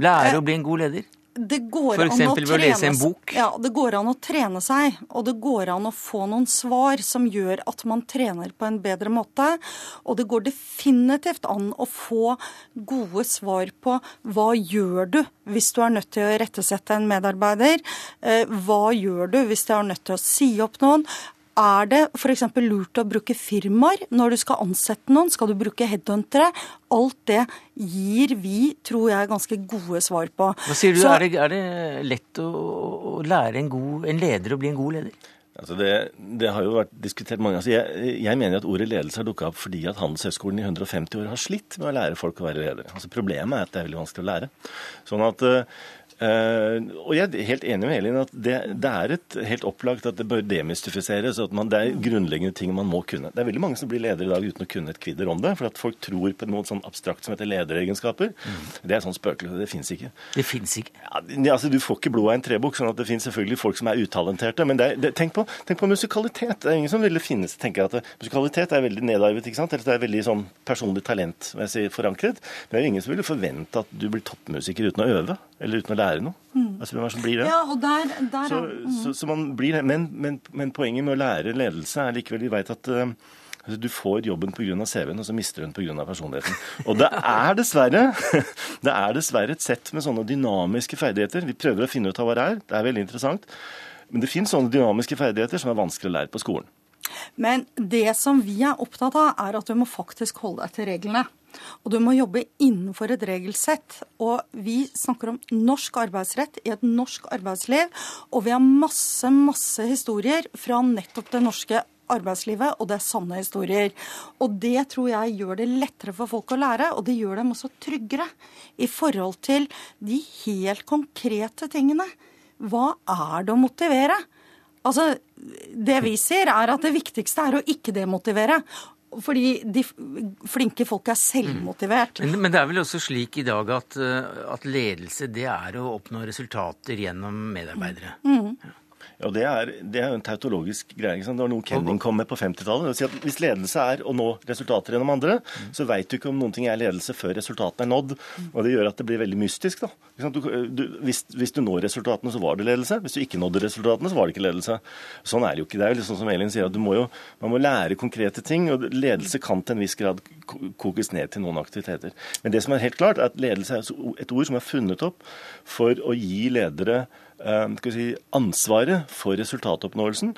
Lære å bli en god leder?
Det går
eksempel ved å lese en bok?
Ja, det går an å trene seg. Og det går an å få noen svar som gjør at man trener på en bedre måte. Og det går definitivt an å få gode svar på hva gjør du hvis du er nødt til å rettesette en medarbeider? Eh, hva gjør du hvis du er nødt til å si opp noen? Er det f.eks. lurt å bruke firmaer når du skal ansette noen? Skal du bruke headhuntere? Alt det gir vi, tror jeg, ganske gode svar på.
Hva sier du, Så, er, det, er, det, lett å, å lære en, god, en, leder å bli en god leder?
Altså det, det, har jo vært diskutert mange altså jeg, jeg, mener at ordet ledelse har dukka opp fordi at Handelshøyskolen i 150 år har slitt med å lære folk å være ledere. Altså Problemet er at det er veldig vanskelig å lære. Sånn at uh, Uh, og jeg er helt enig med Elin at det, det, er et helt opplagt at det bør demystifiseres. at man, Det er grunnleggende ting man må kunne. Det er veldig mange som blir ledere i dag uten å kunne et kvidder om det. For at folk tror på noe sånn abstrakt som heter lederegenskaper. Mm. Det er sånn spøkelse. Det fins ikke.
Det fins ikke?
Ja, altså, du får ikke blod av en trebukk. sånn at det finnes selvfølgelig folk som er utalenterte. Men det er, det, tenk, på, tenk, på, musikalitet. Det er ingen som ville finnes, tenker at Musikalitet er veldig nedarvet. ikke sant? Eller det er veldig sånn personlig talent si, forankret. Men det er ingen som ville forvente at du blir toppmusiker uten å øve. Eller uten å lære noe. Mm. Altså, hvem er som blir det?
Ja, og der, der
så, mm. så, så, man blir det. Men, men, men, poenget med å lære ledelse er likevel Vi vet at uh, du får jobben pga. CV-en, og så mister du den pga. personligheten. Og det er *laughs* det er dessverre et sett med sånne dynamiske ferdigheter. Vi prøver å finne ut av hva det er. Det er veldig interessant. Men det finnes sånne dynamiske ferdigheter som er vanskelig å lære på skolen.
Men det som vi er opptatt av, er at du må faktisk holde deg til reglene. Og du må jobbe innenfor et regelsett. Og vi snakker om norsk arbeidsrett i et norsk arbeidsliv. Og vi har masse, masse historier fra nettopp det norske arbeidslivet, og det er sanne historier. Og det tror jeg gjør det lettere for folk å lære, og det gjør dem også tryggere i forhold til de helt konkrete tingene. Hva er det å motivere? Altså, Det vi ser, er at det viktigste er å ikke demotivere. Fordi de flinke folk er selvmotivert.
Men, men, det er vel også slik i dag at, eh, at, ledelse det er å oppnå resultater gjennom medarbeidere? Mm.
Ja. Det er, det er jo en tautologisk greie. Det var noe Kenning kom med på 50-tallet. Si hvis ledelse er å nå resultater gjennom andre, så veit du ikke om noen ting er ledelse før resultatene er nådd. Og det gjør at det blir veldig mystisk. da. Du, du, hvis, hvis, du når resultatene, så var det ledelse. Hvis du ikke nådde resultatene, så var det ikke ledelse. Sånn er det jo ikke. Det er jo liksom som Elin sier, at må jo, man må lære konkrete ting. Og ledelse kan til en viss grad kokes ned til noen aktiviteter. Men det som er helt klart, er at ledelse er et ord som er funnet opp for å gi ledere si, ansvaret for resultatoppnåelsen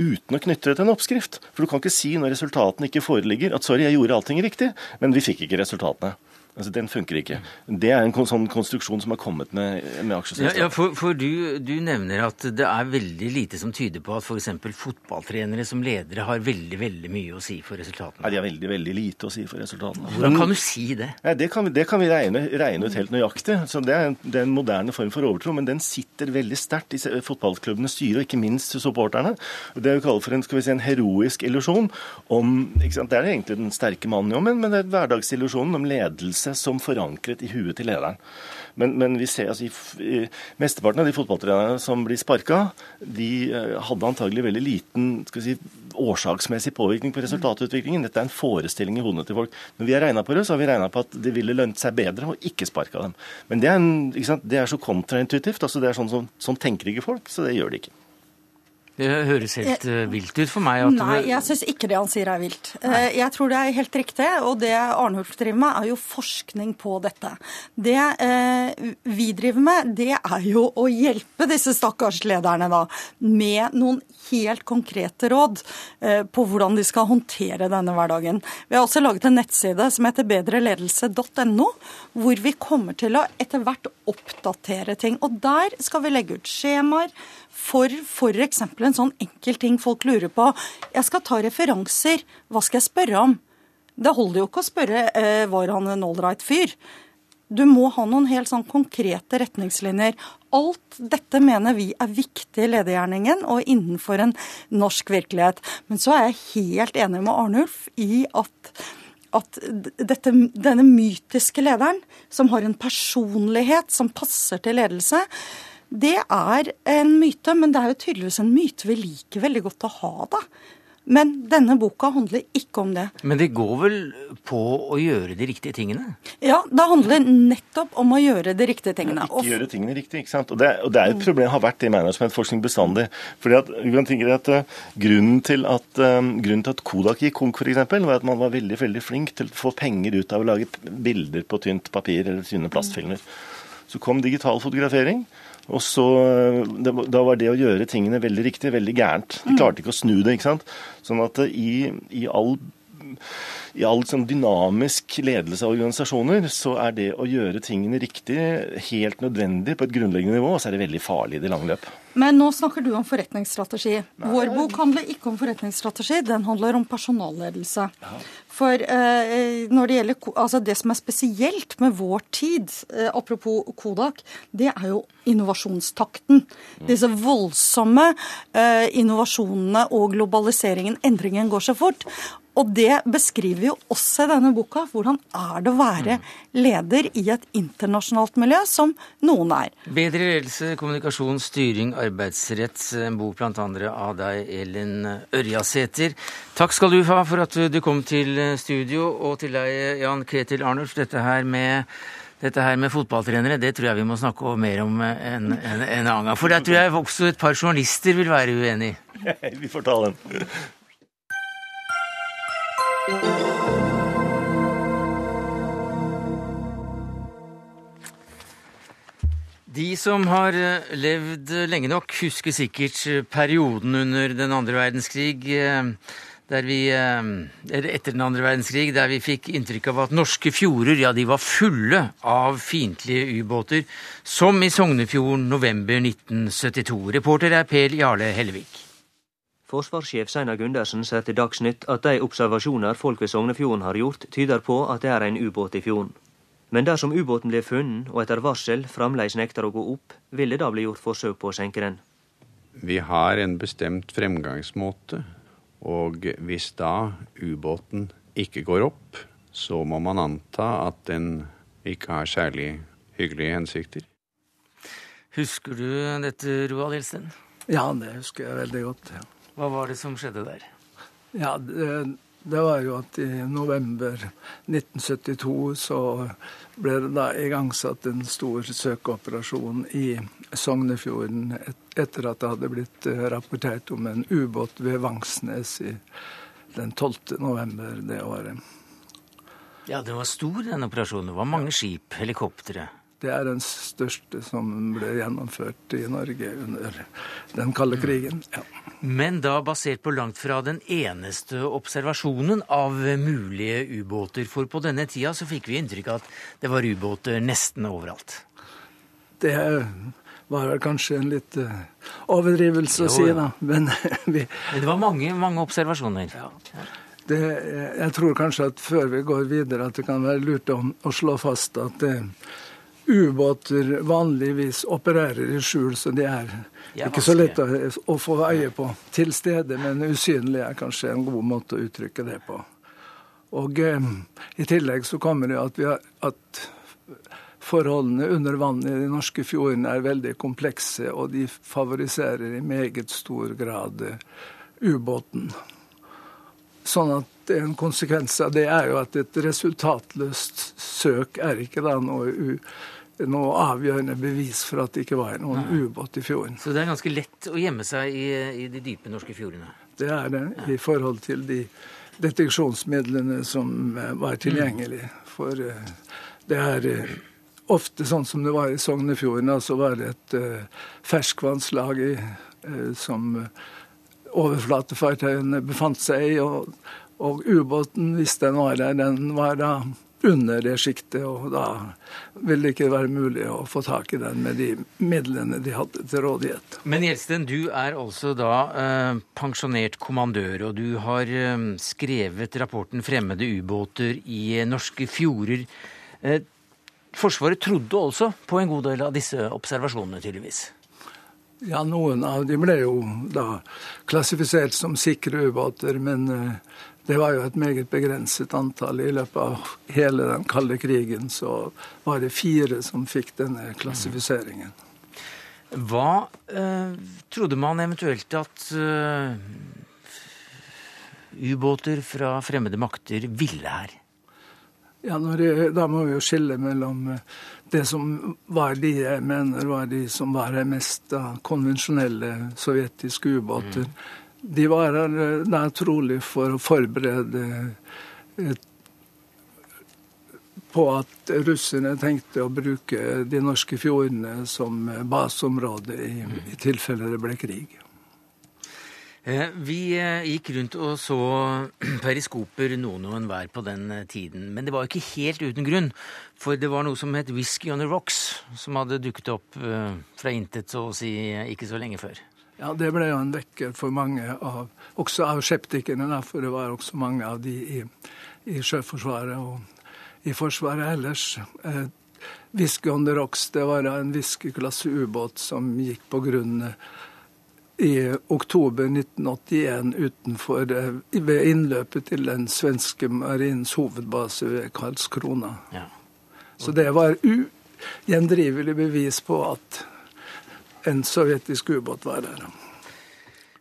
uten å knytte det til en oppskrift. For du kan ikke si når resultatene ikke foreligger at sorry, jeg gjorde allting riktig, men vi fikk ikke resultatene. Altså, Den funker ikke. Det er en sånn konstruksjon som har kommet med, med aksjeselskap.
Ja, ja, for, for du, du, nevner at det er veldig lite som tyder på at f.eks. fotballtrenere som ledere har veldig veldig mye å si for resultatene.
Nei, De har veldig veldig lite å si for resultatene.
Hvordan kan du si det?
Ja, det, kan, det kan vi regne, regne, ut helt nøyaktig. Så det er, en, det er, en, moderne form for overtro, men den sitter veldig sterkt i fotballklubbenes styre, og ikke minst supporterne. Det vi kaller for en, skal vi si, en heroisk illusjon om Det er egentlig den sterke mannen jo, men, men det er hverdagsillusjonen om ledelse ledelse som forankret i huet til lederen. Men, men vi ser altså, i, Mesteparten av de fotballtrenerne som blir sparka, de uh, hadde antagelig veldig liten skal vi si, årsaksmessig påvirkning på resultatutviklingen. Dette er en forestilling i hodene til folk. Når vi har regna på det, så har vi regna på at det ville lønt seg bedre å ikke sparke dem. Men det er, en, det er så kontraintuitivt. altså det er sånn, sånn, sånn tenker ikke folk, så det gjør de ikke.
Det høres helt uh, vilt ut for meg.
Nei, jeg syns ikke det han sier er vilt. Nei. jeg tror det er helt riktig, og det Arnulf driver med, er jo forskning på dette. Det eh, vi driver med, det er jo å hjelpe disse stakkars lederne da, med noen helt konkrete råd på hvordan de skal håndtere denne hverdagen. Vi har også laget en nettside som heter bedreledelse.no, hvor vi kommer til å etter hvert oppdatere ting. Og der skal vi legge ut skjemaer for f.eks. en sånn enkel ting folk lurer på. Jeg skal ta referanser. Hva skal jeg spørre om? Det holder jo ikke å spørre eh, var han en ålreit fyr. Du må ha noen helt sånn konkrete retningslinjer. Alt dette mener vi er viktig i ledergjerningen og innenfor en norsk virkelighet. Men så er jeg helt enig med Arnulf i at, at dette, denne mytiske lederen, som har en personlighet som passer til ledelse, det er en myte, men det er jo tydeligvis en myte vi liker veldig godt å ha, da. Men denne boka handler ikke om det.
Men det går vel på å gjøre de riktige tingene?
Ja, det handler nettopp om å gjøre de riktige tingene.
Ikke gjøre tingene riktig, ikke sant. Og det, og det er et problem, har vært det i managementforskning bestandig. Fordi at, vi kan tenke at uh, grunnen, til at, uh, grunnen til at Kodak gikk konk, f.eks., var at man var veldig veldig flink til å få penger ut av å lage bilder på tynt papir eller tynne plastfilmer. Så kom digital fotografering. Og så, det, Da var det å gjøre tingene veldig riktig veldig gærent. De klarte ikke å snu det. ikke sant? Sånn at i, i all i all sånn dynamisk ledelse av organisasjoner, så er det å gjøre tingene riktig helt nødvendig på et grunnleggende nivå, og så er det veldig farlig i det lange løp.
Men nå snakker du om forretningsstrategi. Vår bok handler ikke om forretningsstrategi, den handler om personalledelse. For eh, når det gjelder altså det som er spesielt med vår tid, eh, apropos Kodak, det er jo innovasjonstakten. Disse voldsomme eh, innovasjonene og globaliseringen, endringen går så fort. Og det beskriver jo også i denne boka. Hvordan er det å være leder i et internasjonalt miljø, som noen er?
Bedre ledelse, kommunikasjon, styring, arbeidsrett. En bok blant andre av deg, Elin Ørjasæter. Takk skal du ha for at du kom til studio, og til deg, Jan Ketil Arnulf. Dette her med dette her med fotballtrenere, det tror jeg vi må snakke mer om en, en, en annen gang. For der tror jeg også et par journalister vil være uenig. *laughs*
vi får ta den.
De som har eh, levd lenge nok, husker sikkert eh, perioden under den andre verdenskrig, eh, der vi, etter den andre verdenskrig, der vi fikk inntrykk av at norske fjorder ja, de var fulle av fiendtlige ubåter, som i Sognefjorden november 1972. Reporter er Per Jarle Hellevik.
Forsvarssjef Seinar Gundersen sier til Dagsnytt at de observasjoner folk ved Sognefjorden har gjort, tyder på at det er en ubåt i fjorden. Men dersom ubåten blir funnet og etter varsel fremdeles nekter å gå opp, vil det da bli gjort forsøk på å senke den.
Vi har en bestemt fremgangsmåte, og hvis da ubåten ikke går opp, så må man anta at den ikke har særlig hyggelige hensikter.
Husker du dette, Roald Hilsen?
Ja, det husker jeg veldig godt. ja.
Hva var det som skjedde der?
Ja, det, det, var jo at i november 1972 så ble det da igangsatt en stor søkeoperasjon i Sognefjorden etter at det hadde blitt rapportert om en ubåt ved Vangsnes i den 12. november det året.
Ja, den var stor, den operasjonen. Det var mange skip, helikoptre.
Det er den største som ble gjennomført i Norge under den kalde krigen. Ja.
Men da basert på langt fra den eneste observasjonen av mulige ubåter. For på denne tida så fikk vi inntrykk av at det var ubåter nesten overalt.
Det var vel kanskje en litt uh, overdrivelse å si, da. Men, *laughs*
vi, Men det var mange, mange observasjoner. Ja.
Det, jeg tror kanskje at før vi går videre, at det kan være lurt å, å slå fast at det, ubåter vanligvis opererer i skjul, så de er ikke så lett å, få øye på. Til stede, men usynlig er kanskje en god måte å uttrykke det på. Og eh, I tillegg så kommer det at, har, at forholdene under vann i de norske fjordene er veldig komplekse, og de favoriserer i meget stor grad eh, ubåten. Sånn at en konsekvens av det er jo at et resultatløst søk er ikke da noe noe avgjørende bevis for at det ikke var noen ubåt i fjorden.
Så det er ganske lett å gjemme seg i, i de dype norske fjordene?
Det er det, i forhold til de deteksjonsmidlene som eh, var tilgjengelige. For eh, det er eh, ofte sånn som det var i Sognefjorden. Altså var det et ferskvannslag som overflatefartøyene befant seg i. Og, og ubåten, hvis den var der, den var da under det sjiktet, og da vil det ikke være mulig å få tak i den med de midlene de hadde til rådighet.
Men Gjelsten, du er altså da eh, pensjonert kommandør, og du har eh, skrevet rapporten 'Fremmede ubåter i norske fjorder'. Eh, Forsvaret trodde også på en god del av disse observasjonene, tydeligvis?
Ja, noen av de ble jo da klassifisert som sikre ubåter, men eh, det var jo et meget begrenset antall. I løpet av hele den kalde krigen så var det fire som fikk denne klassifiseringen.
Hva eh, trodde man eventuelt at eh, ubåter fra fremmede makter ville her?
Ja, det, Da må vi jo skille mellom eh, det som var de jeg mener var de som var her mest da, konvensjonelle sovjetiske ubåter. Mm de var her da trolig for å forberede på at russerne tenkte å bruke de norske fjordene som baseområde i, i tilfelle det ble krig.
Eh, vi eh, gikk rundt og så *clears throat* periskoper noen og enhver på den eh, tiden. Men det var ikke helt uten grunn. For det var noe som het Whisky on the Rocks, som hadde dukket opp fra intet så å si ikke så lenge før.
Ja, det ble jo en vekker for mange av også av skeptikerne, for det var også mange av de i, i Sjøforsvaret og i Forsvaret ellers. Whisky on the Rocks det var en whiskyklasse ubåt som gikk på grunn i oktober 1981 utenfor, eh, ved innløpet til den svenske marinens hovedbase ved Karlskrona. Ja. Så det var ugjendrivelig bevis på at en sovjetisk ubåt var der.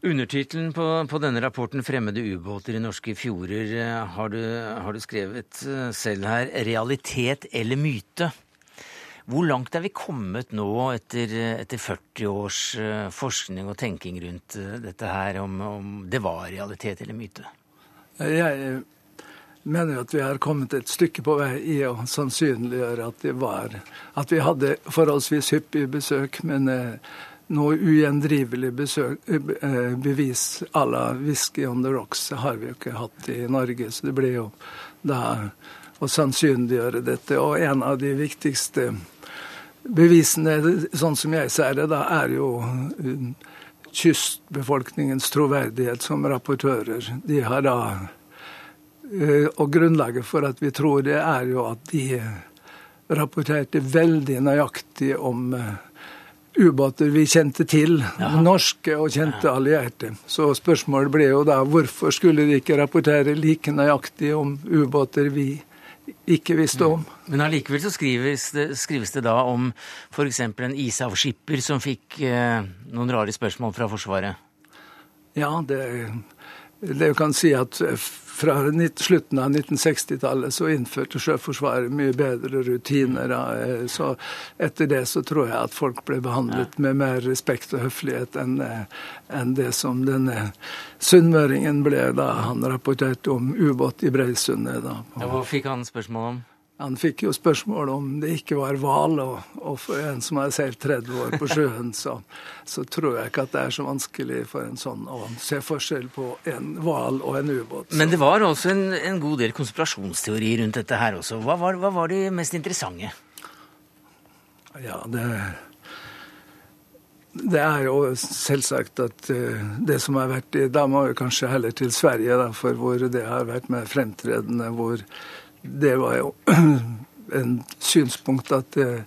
Undertittelen på, på, denne rapporten 'Fremmede ubåter i norske fjorder' eh, har du, har du skrevet eh, selv her. 'Realitet eller myte'? Hvor langt er vi kommet nå etter, etter 40 års eh, forskning og tenking rundt dette her, om, om det var realitet eller myte?
Jeg mener at vi har kommet et stykke på vei i å sannsynliggjøre at det var At vi hadde forholdsvis hyppig besøk, men eh, noe ugjendrivelig besøk, bevis à la Whisky on the Rocks har vi jo ikke hatt i Norge. Så det blir jo da å sannsynliggjøre dette. Og en av de viktigste Bevisene, sånn som jeg ser det, da er jo um, kystbefolkningens troverdighet som rapportører. De har da Og grunnlaget for at vi tror det, er jo at de rapporterte veldig nøyaktig om uh, ubåter vi kjente til. Ja. Norske og kjente allierte. Så spørsmålet ble jo da hvorfor skulle de ikke rapportere like nøyaktig om ubåter vi ikke visste om.
Men allikevel så skrives det, skrives det da om f.eks. en isavskipper som fikk eh, noen rare spørsmål fra Forsvaret?
Ja, det, det kan si at fra slutten av 1960-tallet så innførte Sjøforsvaret mye bedre rutiner. Eh, så etter det så tror jeg at folk ble behandlet med mer respekt og høflighet eh, enn det som denne sunnmøringen ble da han rapporterte om ubåt i Breisundet.
Ja, hva fikk han spørsmål om?
Han fikk jo spørsmål om det ikke var hval, og, og, for en som har seilt 30 år på sjøen, så, så, tror jeg ikke at det er så vanskelig for en sånn å se forskjell på en hval og en ubåt.
Men det var også en, en, god del konspirasjonsteori rundt dette her også. Hva var, hva var de mest interessante?
Ja, det det er jo selvsagt at uh, det som har vært Da må vi kanskje heller til Sverige, da, for hvor det har vært mer fremtredende. hvor det var jo *clears throat* en synspunkt at det,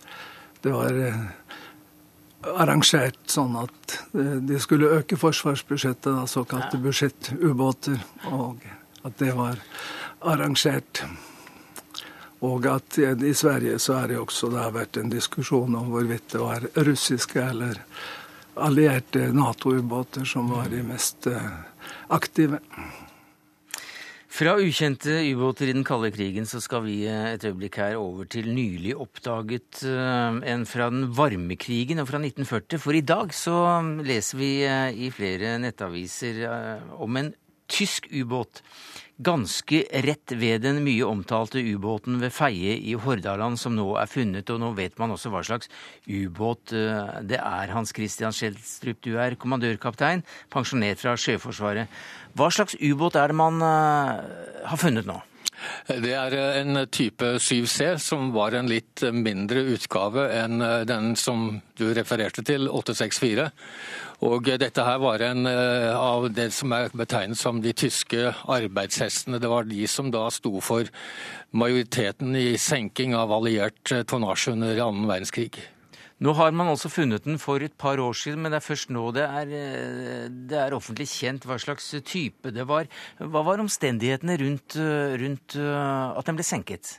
det var eh, arrangert sånn at eh, de skulle øke forsvarsbudsjettet, da, såkalte budsjettubåter. Og at det var arrangert. Og at i Sverige så har det også da vært en diskusjon om hvorvidt det var russiske eller allierte Nato-ubåter som var de mest eh, aktive.
Fra ukjente ubåter i den kalde krigen så skal vi eh, et øyeblikk her over til nylig oppdaget eh, en fra den varme krigen og fra 1940. For i dag så leser vi eh, i flere nettaviser om en tysk ubåt ganske rett ved den mye omtalte ubåten ved Feie i Hordaland som nå er funnet, og nå vet man også hva slags ubåt det er. Hans Christian Schjelstrup, du er kommandørkaptein, pensjonert fra Sjøforsvaret. Hva slags ubåt er det man uh, har funnet nå?
Det er eh, en type 7C, som var en litt mindre utgave enn eh, den som du refererte til, 864. Og dette her var en av det som er betegnet som de tyske arbeidshestene. Det var de som da sto for majoriteten i senking av alliert tonnasje under annen verdenskrig.
Nå har man altså funnet den for et par år siden, men det er først nå det er, eh, det er offentlig kjent hva slags type det var. Hva var omstendighetene rundt, eh, rundt eh, at den ble senket?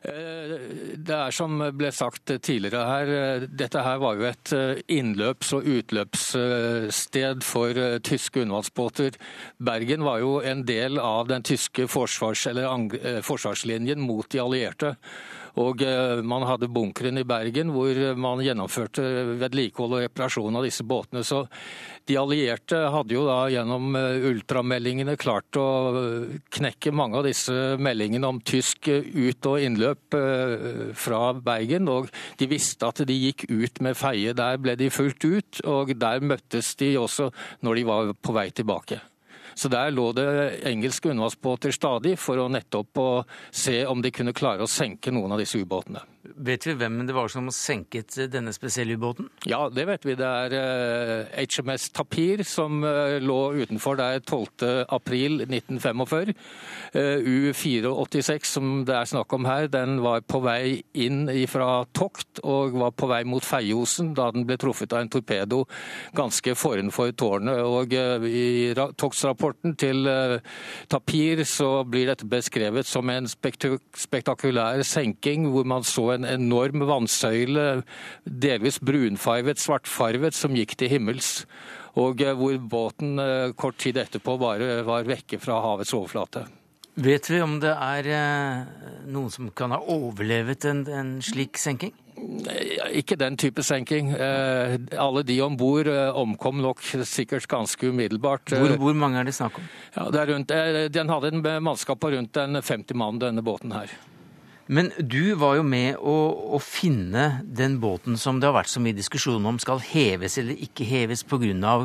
Det er som ble sagt tidligere her, dette her var jo et innløps- og utløpssted for tyske undervannsbåter. Bergen var jo en del av den tyske forsvars, forsvarslinjen mot de allierte. Og eh, man hadde bunkeren i Bergen hvor man gjennomførte vedlikehold og reparasjon av disse båtene. Så de allierte hadde jo da gjennom eh, ultrameldingene klart å knekke mange av disse meldingene om tysk ut- og innløp fra Bergen, og de visste at de gikk ut med feie. Der ble de fulgt ut, og der møttes de også når de var på vei tilbake. Så der lå det engelske undervannsbåter stadig for å nettopp å se om de kunne klare å senke noen av disse ubåtene.
Vet vi hvem det var som senket denne spesielle ubåten?
Ja, det vet vi. Det er HMS eh, Tapir som eh, lå utenfor der 12.4.1945. U-486 som det er snakk om her, den var på vei inn fra tokt og var på vei mot Feiosen da den ble truffet av en torpedo ganske forenfor tårnet. Og eh, I toktsrapporten til Tapir så blir dette beskrevet som en spektakulær senking hvor man så en enorm vannsøyle, delvis brunfarvet, svartfarvet, som gikk til himmels. Og eh, hvor båten eh, kort tid etterpå bare var vekke fra havets overflate.
Vet vi om det er eh, noen som kan ha overlevet en, en slik senking?
Ikke den type senking. Alle de om bord omkom nok sikkert ganske umiddelbart.
Hvor, hvor, mange er det snakk om?
Ja, det rundt, den hadde en mannskap på rundt 50 mann, denne båten her.
Men du var jo med å, å, finne den båten som det har vært så mye diskusjon om skal heves eller ikke heves pga.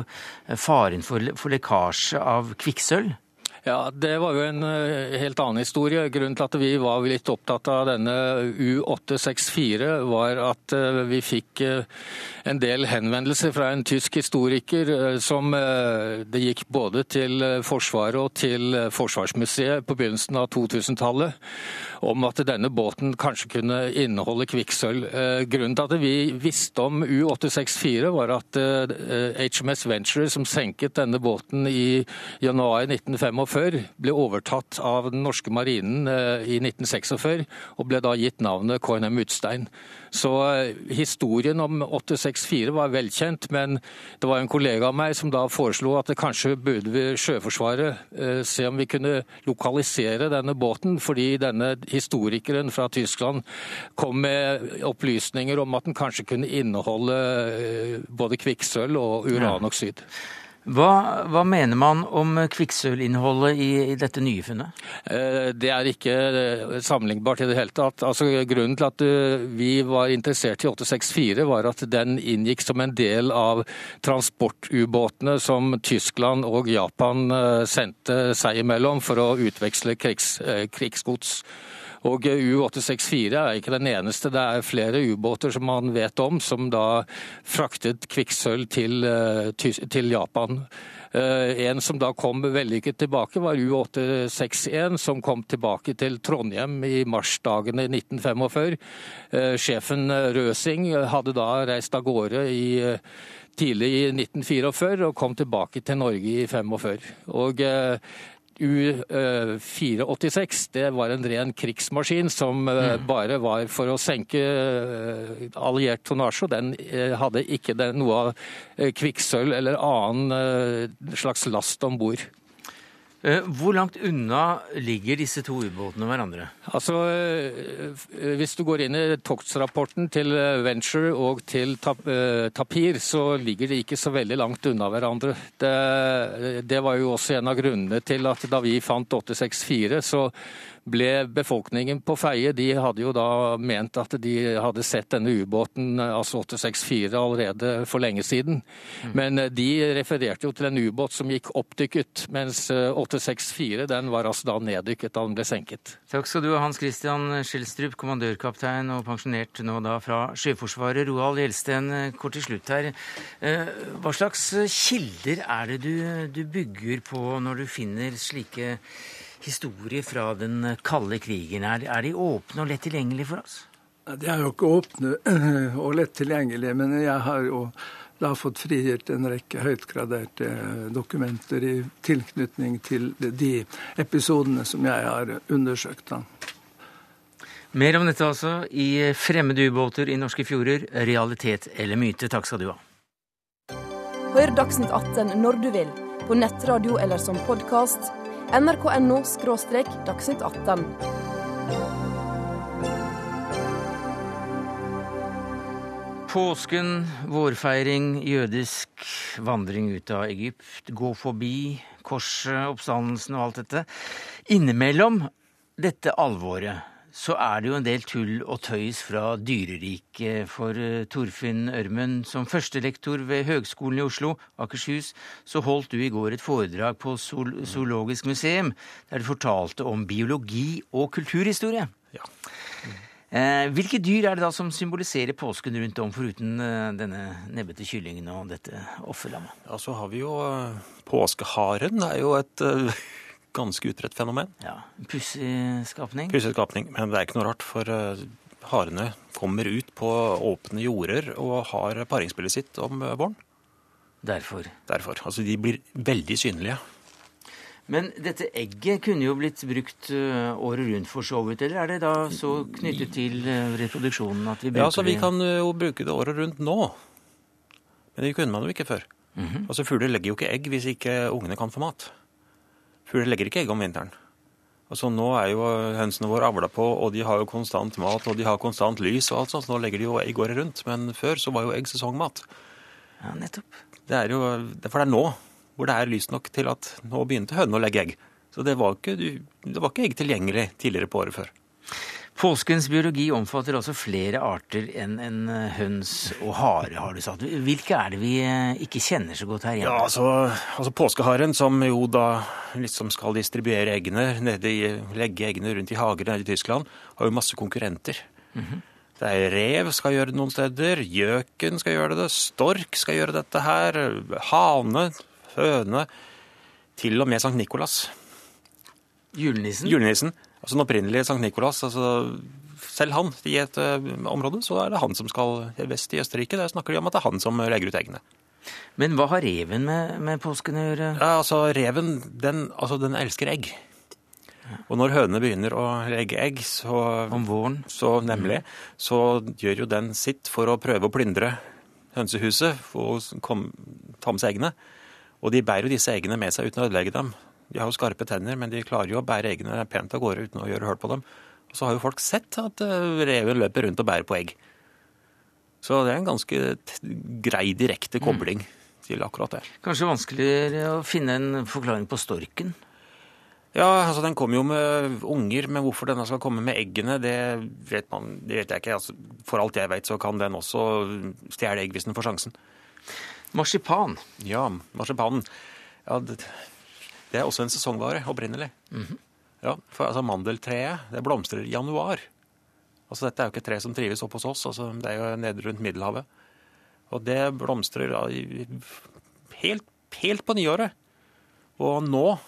faren for, for lekkasje av kvikksølv.
Ja, Det var jo en eh, helt annen historie. Grunnen til at vi var litt opptatt av denne U864, var at eh, vi fikk eh, en del henvendelser fra en tysk historiker som det gikk både til Forsvaret og til Forsvarsmuseet på begynnelsen av 2000-tallet om at denne båten kanskje kunne inneholde kvikksølv. Eh, grunnen til at vi visste om U-864 var at HMS eh, Venture, som senket denne båten i januar 1945, ble overtatt av den norske marinen eh, i 1946 og ble da gitt navnet KNM Utstein. Så historien om 864 var velkjent, men det var en kollega av meg som da foreslo at det kanskje burde vi Sjøforsvaret se om vi kunne lokalisere denne båten, fordi denne historikeren fra Tyskland kom med opplysninger om at den kanskje kunne inneholde eh, både kvikksølv og uranoksid.
Hva, hva, mener man om kvikksølvinnholdet i, i, dette nye funnet?
Eh, det er ikke eh, sammenlignbart i det hele tatt. Altså, grunnen til at vi var interessert i 864, var at den inngikk som en del av transportubåtene som Tyskland og Japan sendte seg imellom for å utveksle krigs, krigsgods. Og U-864 er ikke den eneste. Det er flere ubåter som man vet om, som da fraktet kvikksølv til, eh, til Japan. Eh, en som da kom vellykket tilbake, var U-861, som kom tilbake til Trondheim i marsdagene 1945. Eh, sjefen Røsing hadde da reist av gårde i tidlig i 1944 og kom tilbake til Norge i 1945. Og U-486 det var en ren krigsmaskin som eh, mm. bare var for å senke eh, alliert tonnasje. Den eh, hadde ikke noe av kvikksølv eller annen slags last om bord.
Eh, hvor langt unna ligger disse to ubåtene hverandre?
Altså, eh, Hvis du går inn i toktsrapporten til eh, Venture og til Tapir, så ligger de ikke så veldig langt unna hverandre. Det, det var jo også en av grunnene til at da vi fant 864, så ble befolkningen på Feie De hadde jo da ment at de hadde sett denne ubåten, altså 864, allerede for lenge siden. Mm. Men eh, de refererte jo til en ubåt som gikk oppdykket, mens 864 eh, den var altså da neddykket da den ble senket.
Takk skal du ha, Hans Christian Skjelstrup, kommandørkaptein og pensjonert nå da fra Sjøforsvaret. Roald Gjelsten, eh, kort til slutt her. Hva slags kilder er det du, du bygger på når du finner slike historier fra den kalde krigen. Er, er de åpne og lett tilgjengelige for oss?
De er jo ikke åpne *clears throat* og lett tilgjengelige, men jeg har jo da fått frigitt en rekke høytgraderte dokumenter i tilknytning til de episodene som jeg har undersøkt. da.
Mer om dette altså i Fremmede ubåter i norske fjorder, realitet eller myte. Takk skal du ha.
Hør Dagsnytt 18 når du vil, på nettradio eller som podkast nrk.no – dagsnytt 18.
Påsken, vårfeiring, jødisk vandring ut av Egypt, gå forbi korset, oppstandelsen og alt dette. Innimellom dette alvoret så er det jo en del tull og tøys fra dyreriket. For uh, Torfinn Ørmen, som førstelektor ved Høgskolen i Oslo, Akershus, så holdt du i går et foredrag på Zoologisk museum der du fortalte om biologi og kulturhistorie. Ja. Eh, hvilke dyr er det da som symboliserer påsken rundt om, foruten eh, denne nebbete kyllingen og dette offerlammet?
Ja, så har vi jo eh, påskeharen. Det er jo et ganske utbredt fenomen.
Ja, Pussig skapning.
Pussig skapning, men det er ikke noe rart, for harene kommer ut på åpne jorder og har paringsspillet sitt om våren.
Derfor?
Derfor. Altså, de blir veldig synlige.
Men dette egget kunne jo blitt brukt øh, året rundt for så vidt, eller er det da så knyttet til reproduksjonen at vi bruker det?
Ja, så Vi kan jo bruke det året rundt nå. Men det kunne man jo ikke før. Mm -hmm. Altså Fugler legger jo ikke egg hvis ikke ungene kan få mat. Fugler legger ikke egg om vinteren. Altså Nå er jo hønsene våre avla på, og de har jo konstant mat og de har konstant lys. og alt sånt, så Nå legger de jo egg året rundt. Men før så var jo egg sesongmat.
Ja, nettopp.
Det er jo, For det er nå hvor det er lyst nok til at nå begynte hønene å legge egg. Så det var, ikke, det var ikke egg tilgjengelig tidligere på året før.
Påskens biologi omfatter altså flere arter enn en eh, høns og hare, har du sagt. Hvilke er det vi eh, ikke kjenner så godt her hjemme?
Ja, altså, altså Påskeharen, som jo da liksom skal distribuere eggene, i, legge eggene rundt i hager nede i Tyskland, har jo masse konkurrenter. Mm -hmm. Det er Rev skal gjøre det noen steder, gjøken skal gjøre det, stork skal gjøre dette her, hane høne, til og med Sankt Nikolas.
Julenissen?
Julenissen. Altså Den opprinnelige Sankt Nikolas. altså selv han i et uh, område, så er det han som skal vest i Østerrike. Der snakker de om at det er han som legger ut eggene.
Men hva har reven med, med påsken å gjøre?
Ja, altså Reven den, altså, den elsker egg. Og når hønene begynner å legge egg, så
Om våren?
Så nemlig. Så gjør jo den sitt for å prøve å plyndre hønsehuset og kom, ta med seg eggene. Og de bærer jo disse eggene med seg uten å ødelegge dem. De har jo skarpe tenner, men de klarer jo å bære eggene pent av gårde uten å gjøre hull på dem. Og så har jo folk sett at eh, reven løper rundt og bærer på egg. Så det er en ganske grei, direkte kobling mm. til akkurat det.
Kanskje vanskeligere å finne en forklaring på storken?
Ja, altså den kommer jo med unger, men hvorfor denne skal komme med eggene, det vet, man, det vet jeg ikke. Altså, for alt jeg vet, så kan den også stjele egg hvis den får sjansen.
Marsipan.
Ja, marsipanen. Ja, det, det, er også en sesongvare opprinnelig. Mm -hmm. Ja, for altså Mandeltreet det blomstrer i januar. Altså Dette er jo ikke et tre som trives oppe hos oss. altså Det er jo nede rundt Middelhavet. Og det blomstrer ja, helt, helt, på nyåret. Og nå,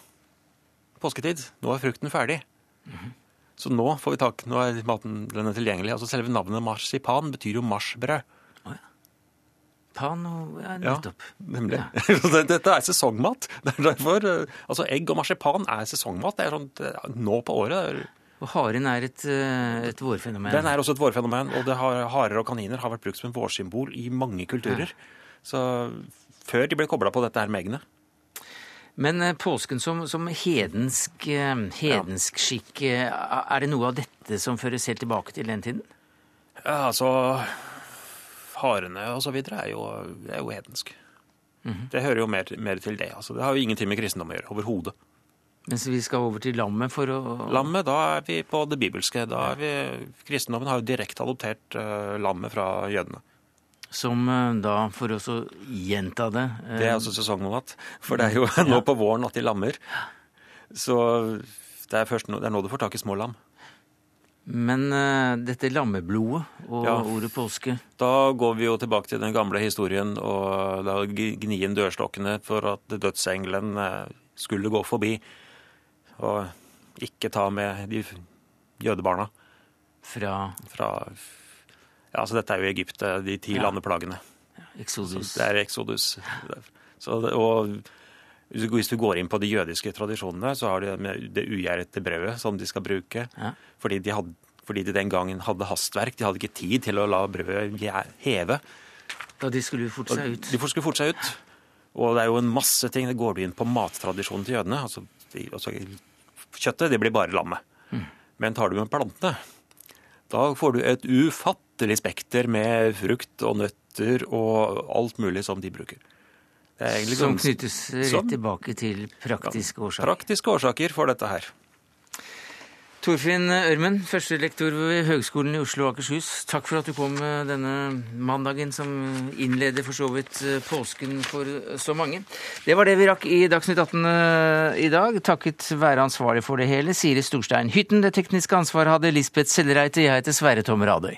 påsketid, nå er frukten ferdig. Mm -hmm. Så nå får vi tak, nå er maten den er tilgjengelig. Altså Selve navnet marsipan betyr jo marsbrød.
Marsipan og ja, nettopp.
Ja, nemlig. Ja. *laughs* Dette er sesongmat. *laughs* Det er derfor, eh, altså Egg og marsipan er sesongmat. Det er sånn nå på året.
Og haren er et, eh, et, vårfenomen?
Den er også et vårfenomen. Og har, harer og kaniner har vært brukt som en vårsymbol i mange kulturer. Ja. Så før de ble kobla på dette her med eggene.
Men eh, påsken som, som hedensk, hedensk skikk, er det noe av dette som føres helt tilbake til den tiden?
Ja, altså harene osv. Er, jo, er jo hedensk. Mm -hmm. Det hører jo mer, mer til det. Altså, det har jo ingenting med kristendom å gjøre overhodet.
Mens vi skal over til lammet for å
Lammet, da er vi på det bibelske. Da er vi, Kristendommen har jo direkte adoptert uh, lammet fra jødene.
Som uh, da, for å gjenta det
uh, Det er altså sesongmat. For det er jo *laughs* nå på våren at de lammer. Så det er, først nå, det er nå du får tak i små lam.
Men uh, dette lammeblodet og ja, ordet påske
Da går vi jo tilbake til den gamle historien og da gni inn dørstokkene for at dødsengelen uh, skulle gå forbi. Og ikke ta med de jødebarna.
Fra
Fra Ja, altså dette er jo Egypt, eh, de ti ja. landeplagene.
Ja, Exodus.
Så det er Exodus. Så og hvis du går inn på de jødiske tradisjonene, så har de det ugjærete brødet som de skal bruke. Ja. Fordi, de hadde, fordi, de den gangen hadde hastverk. De hadde ikke tid til å la brødet heve.
Da de skulle forte seg ut.
De skulle forte seg ut. Og det er jo en masse ting. Det går du inn på mattradisjonen til jødene. Altså, de, altså, kjøttet det blir bare lammet. Mm. Men tar du med plantene, da får du et ufattelig spekter med frukt og nøtter og alt mulig som de bruker.
Som knyttes rett som, tilbake til praktiske årsaker.
Praktiske årsaker for dette her.
Torfinn Ørmen, førstelektor ved Høgskolen i Oslo og Akershus. Takk for at du kom denne mandagen som innleder for så vidt eh, påsken for så mange. Det var det vi rakk i Dagsnytt 18 eh, i dag. Takket være ansvarlig for det hele, Siri Storstein Hytten. Det tekniske ansvaret hadde Lisbeth Sellereite. Jeg heter Sverre Tom Radøy.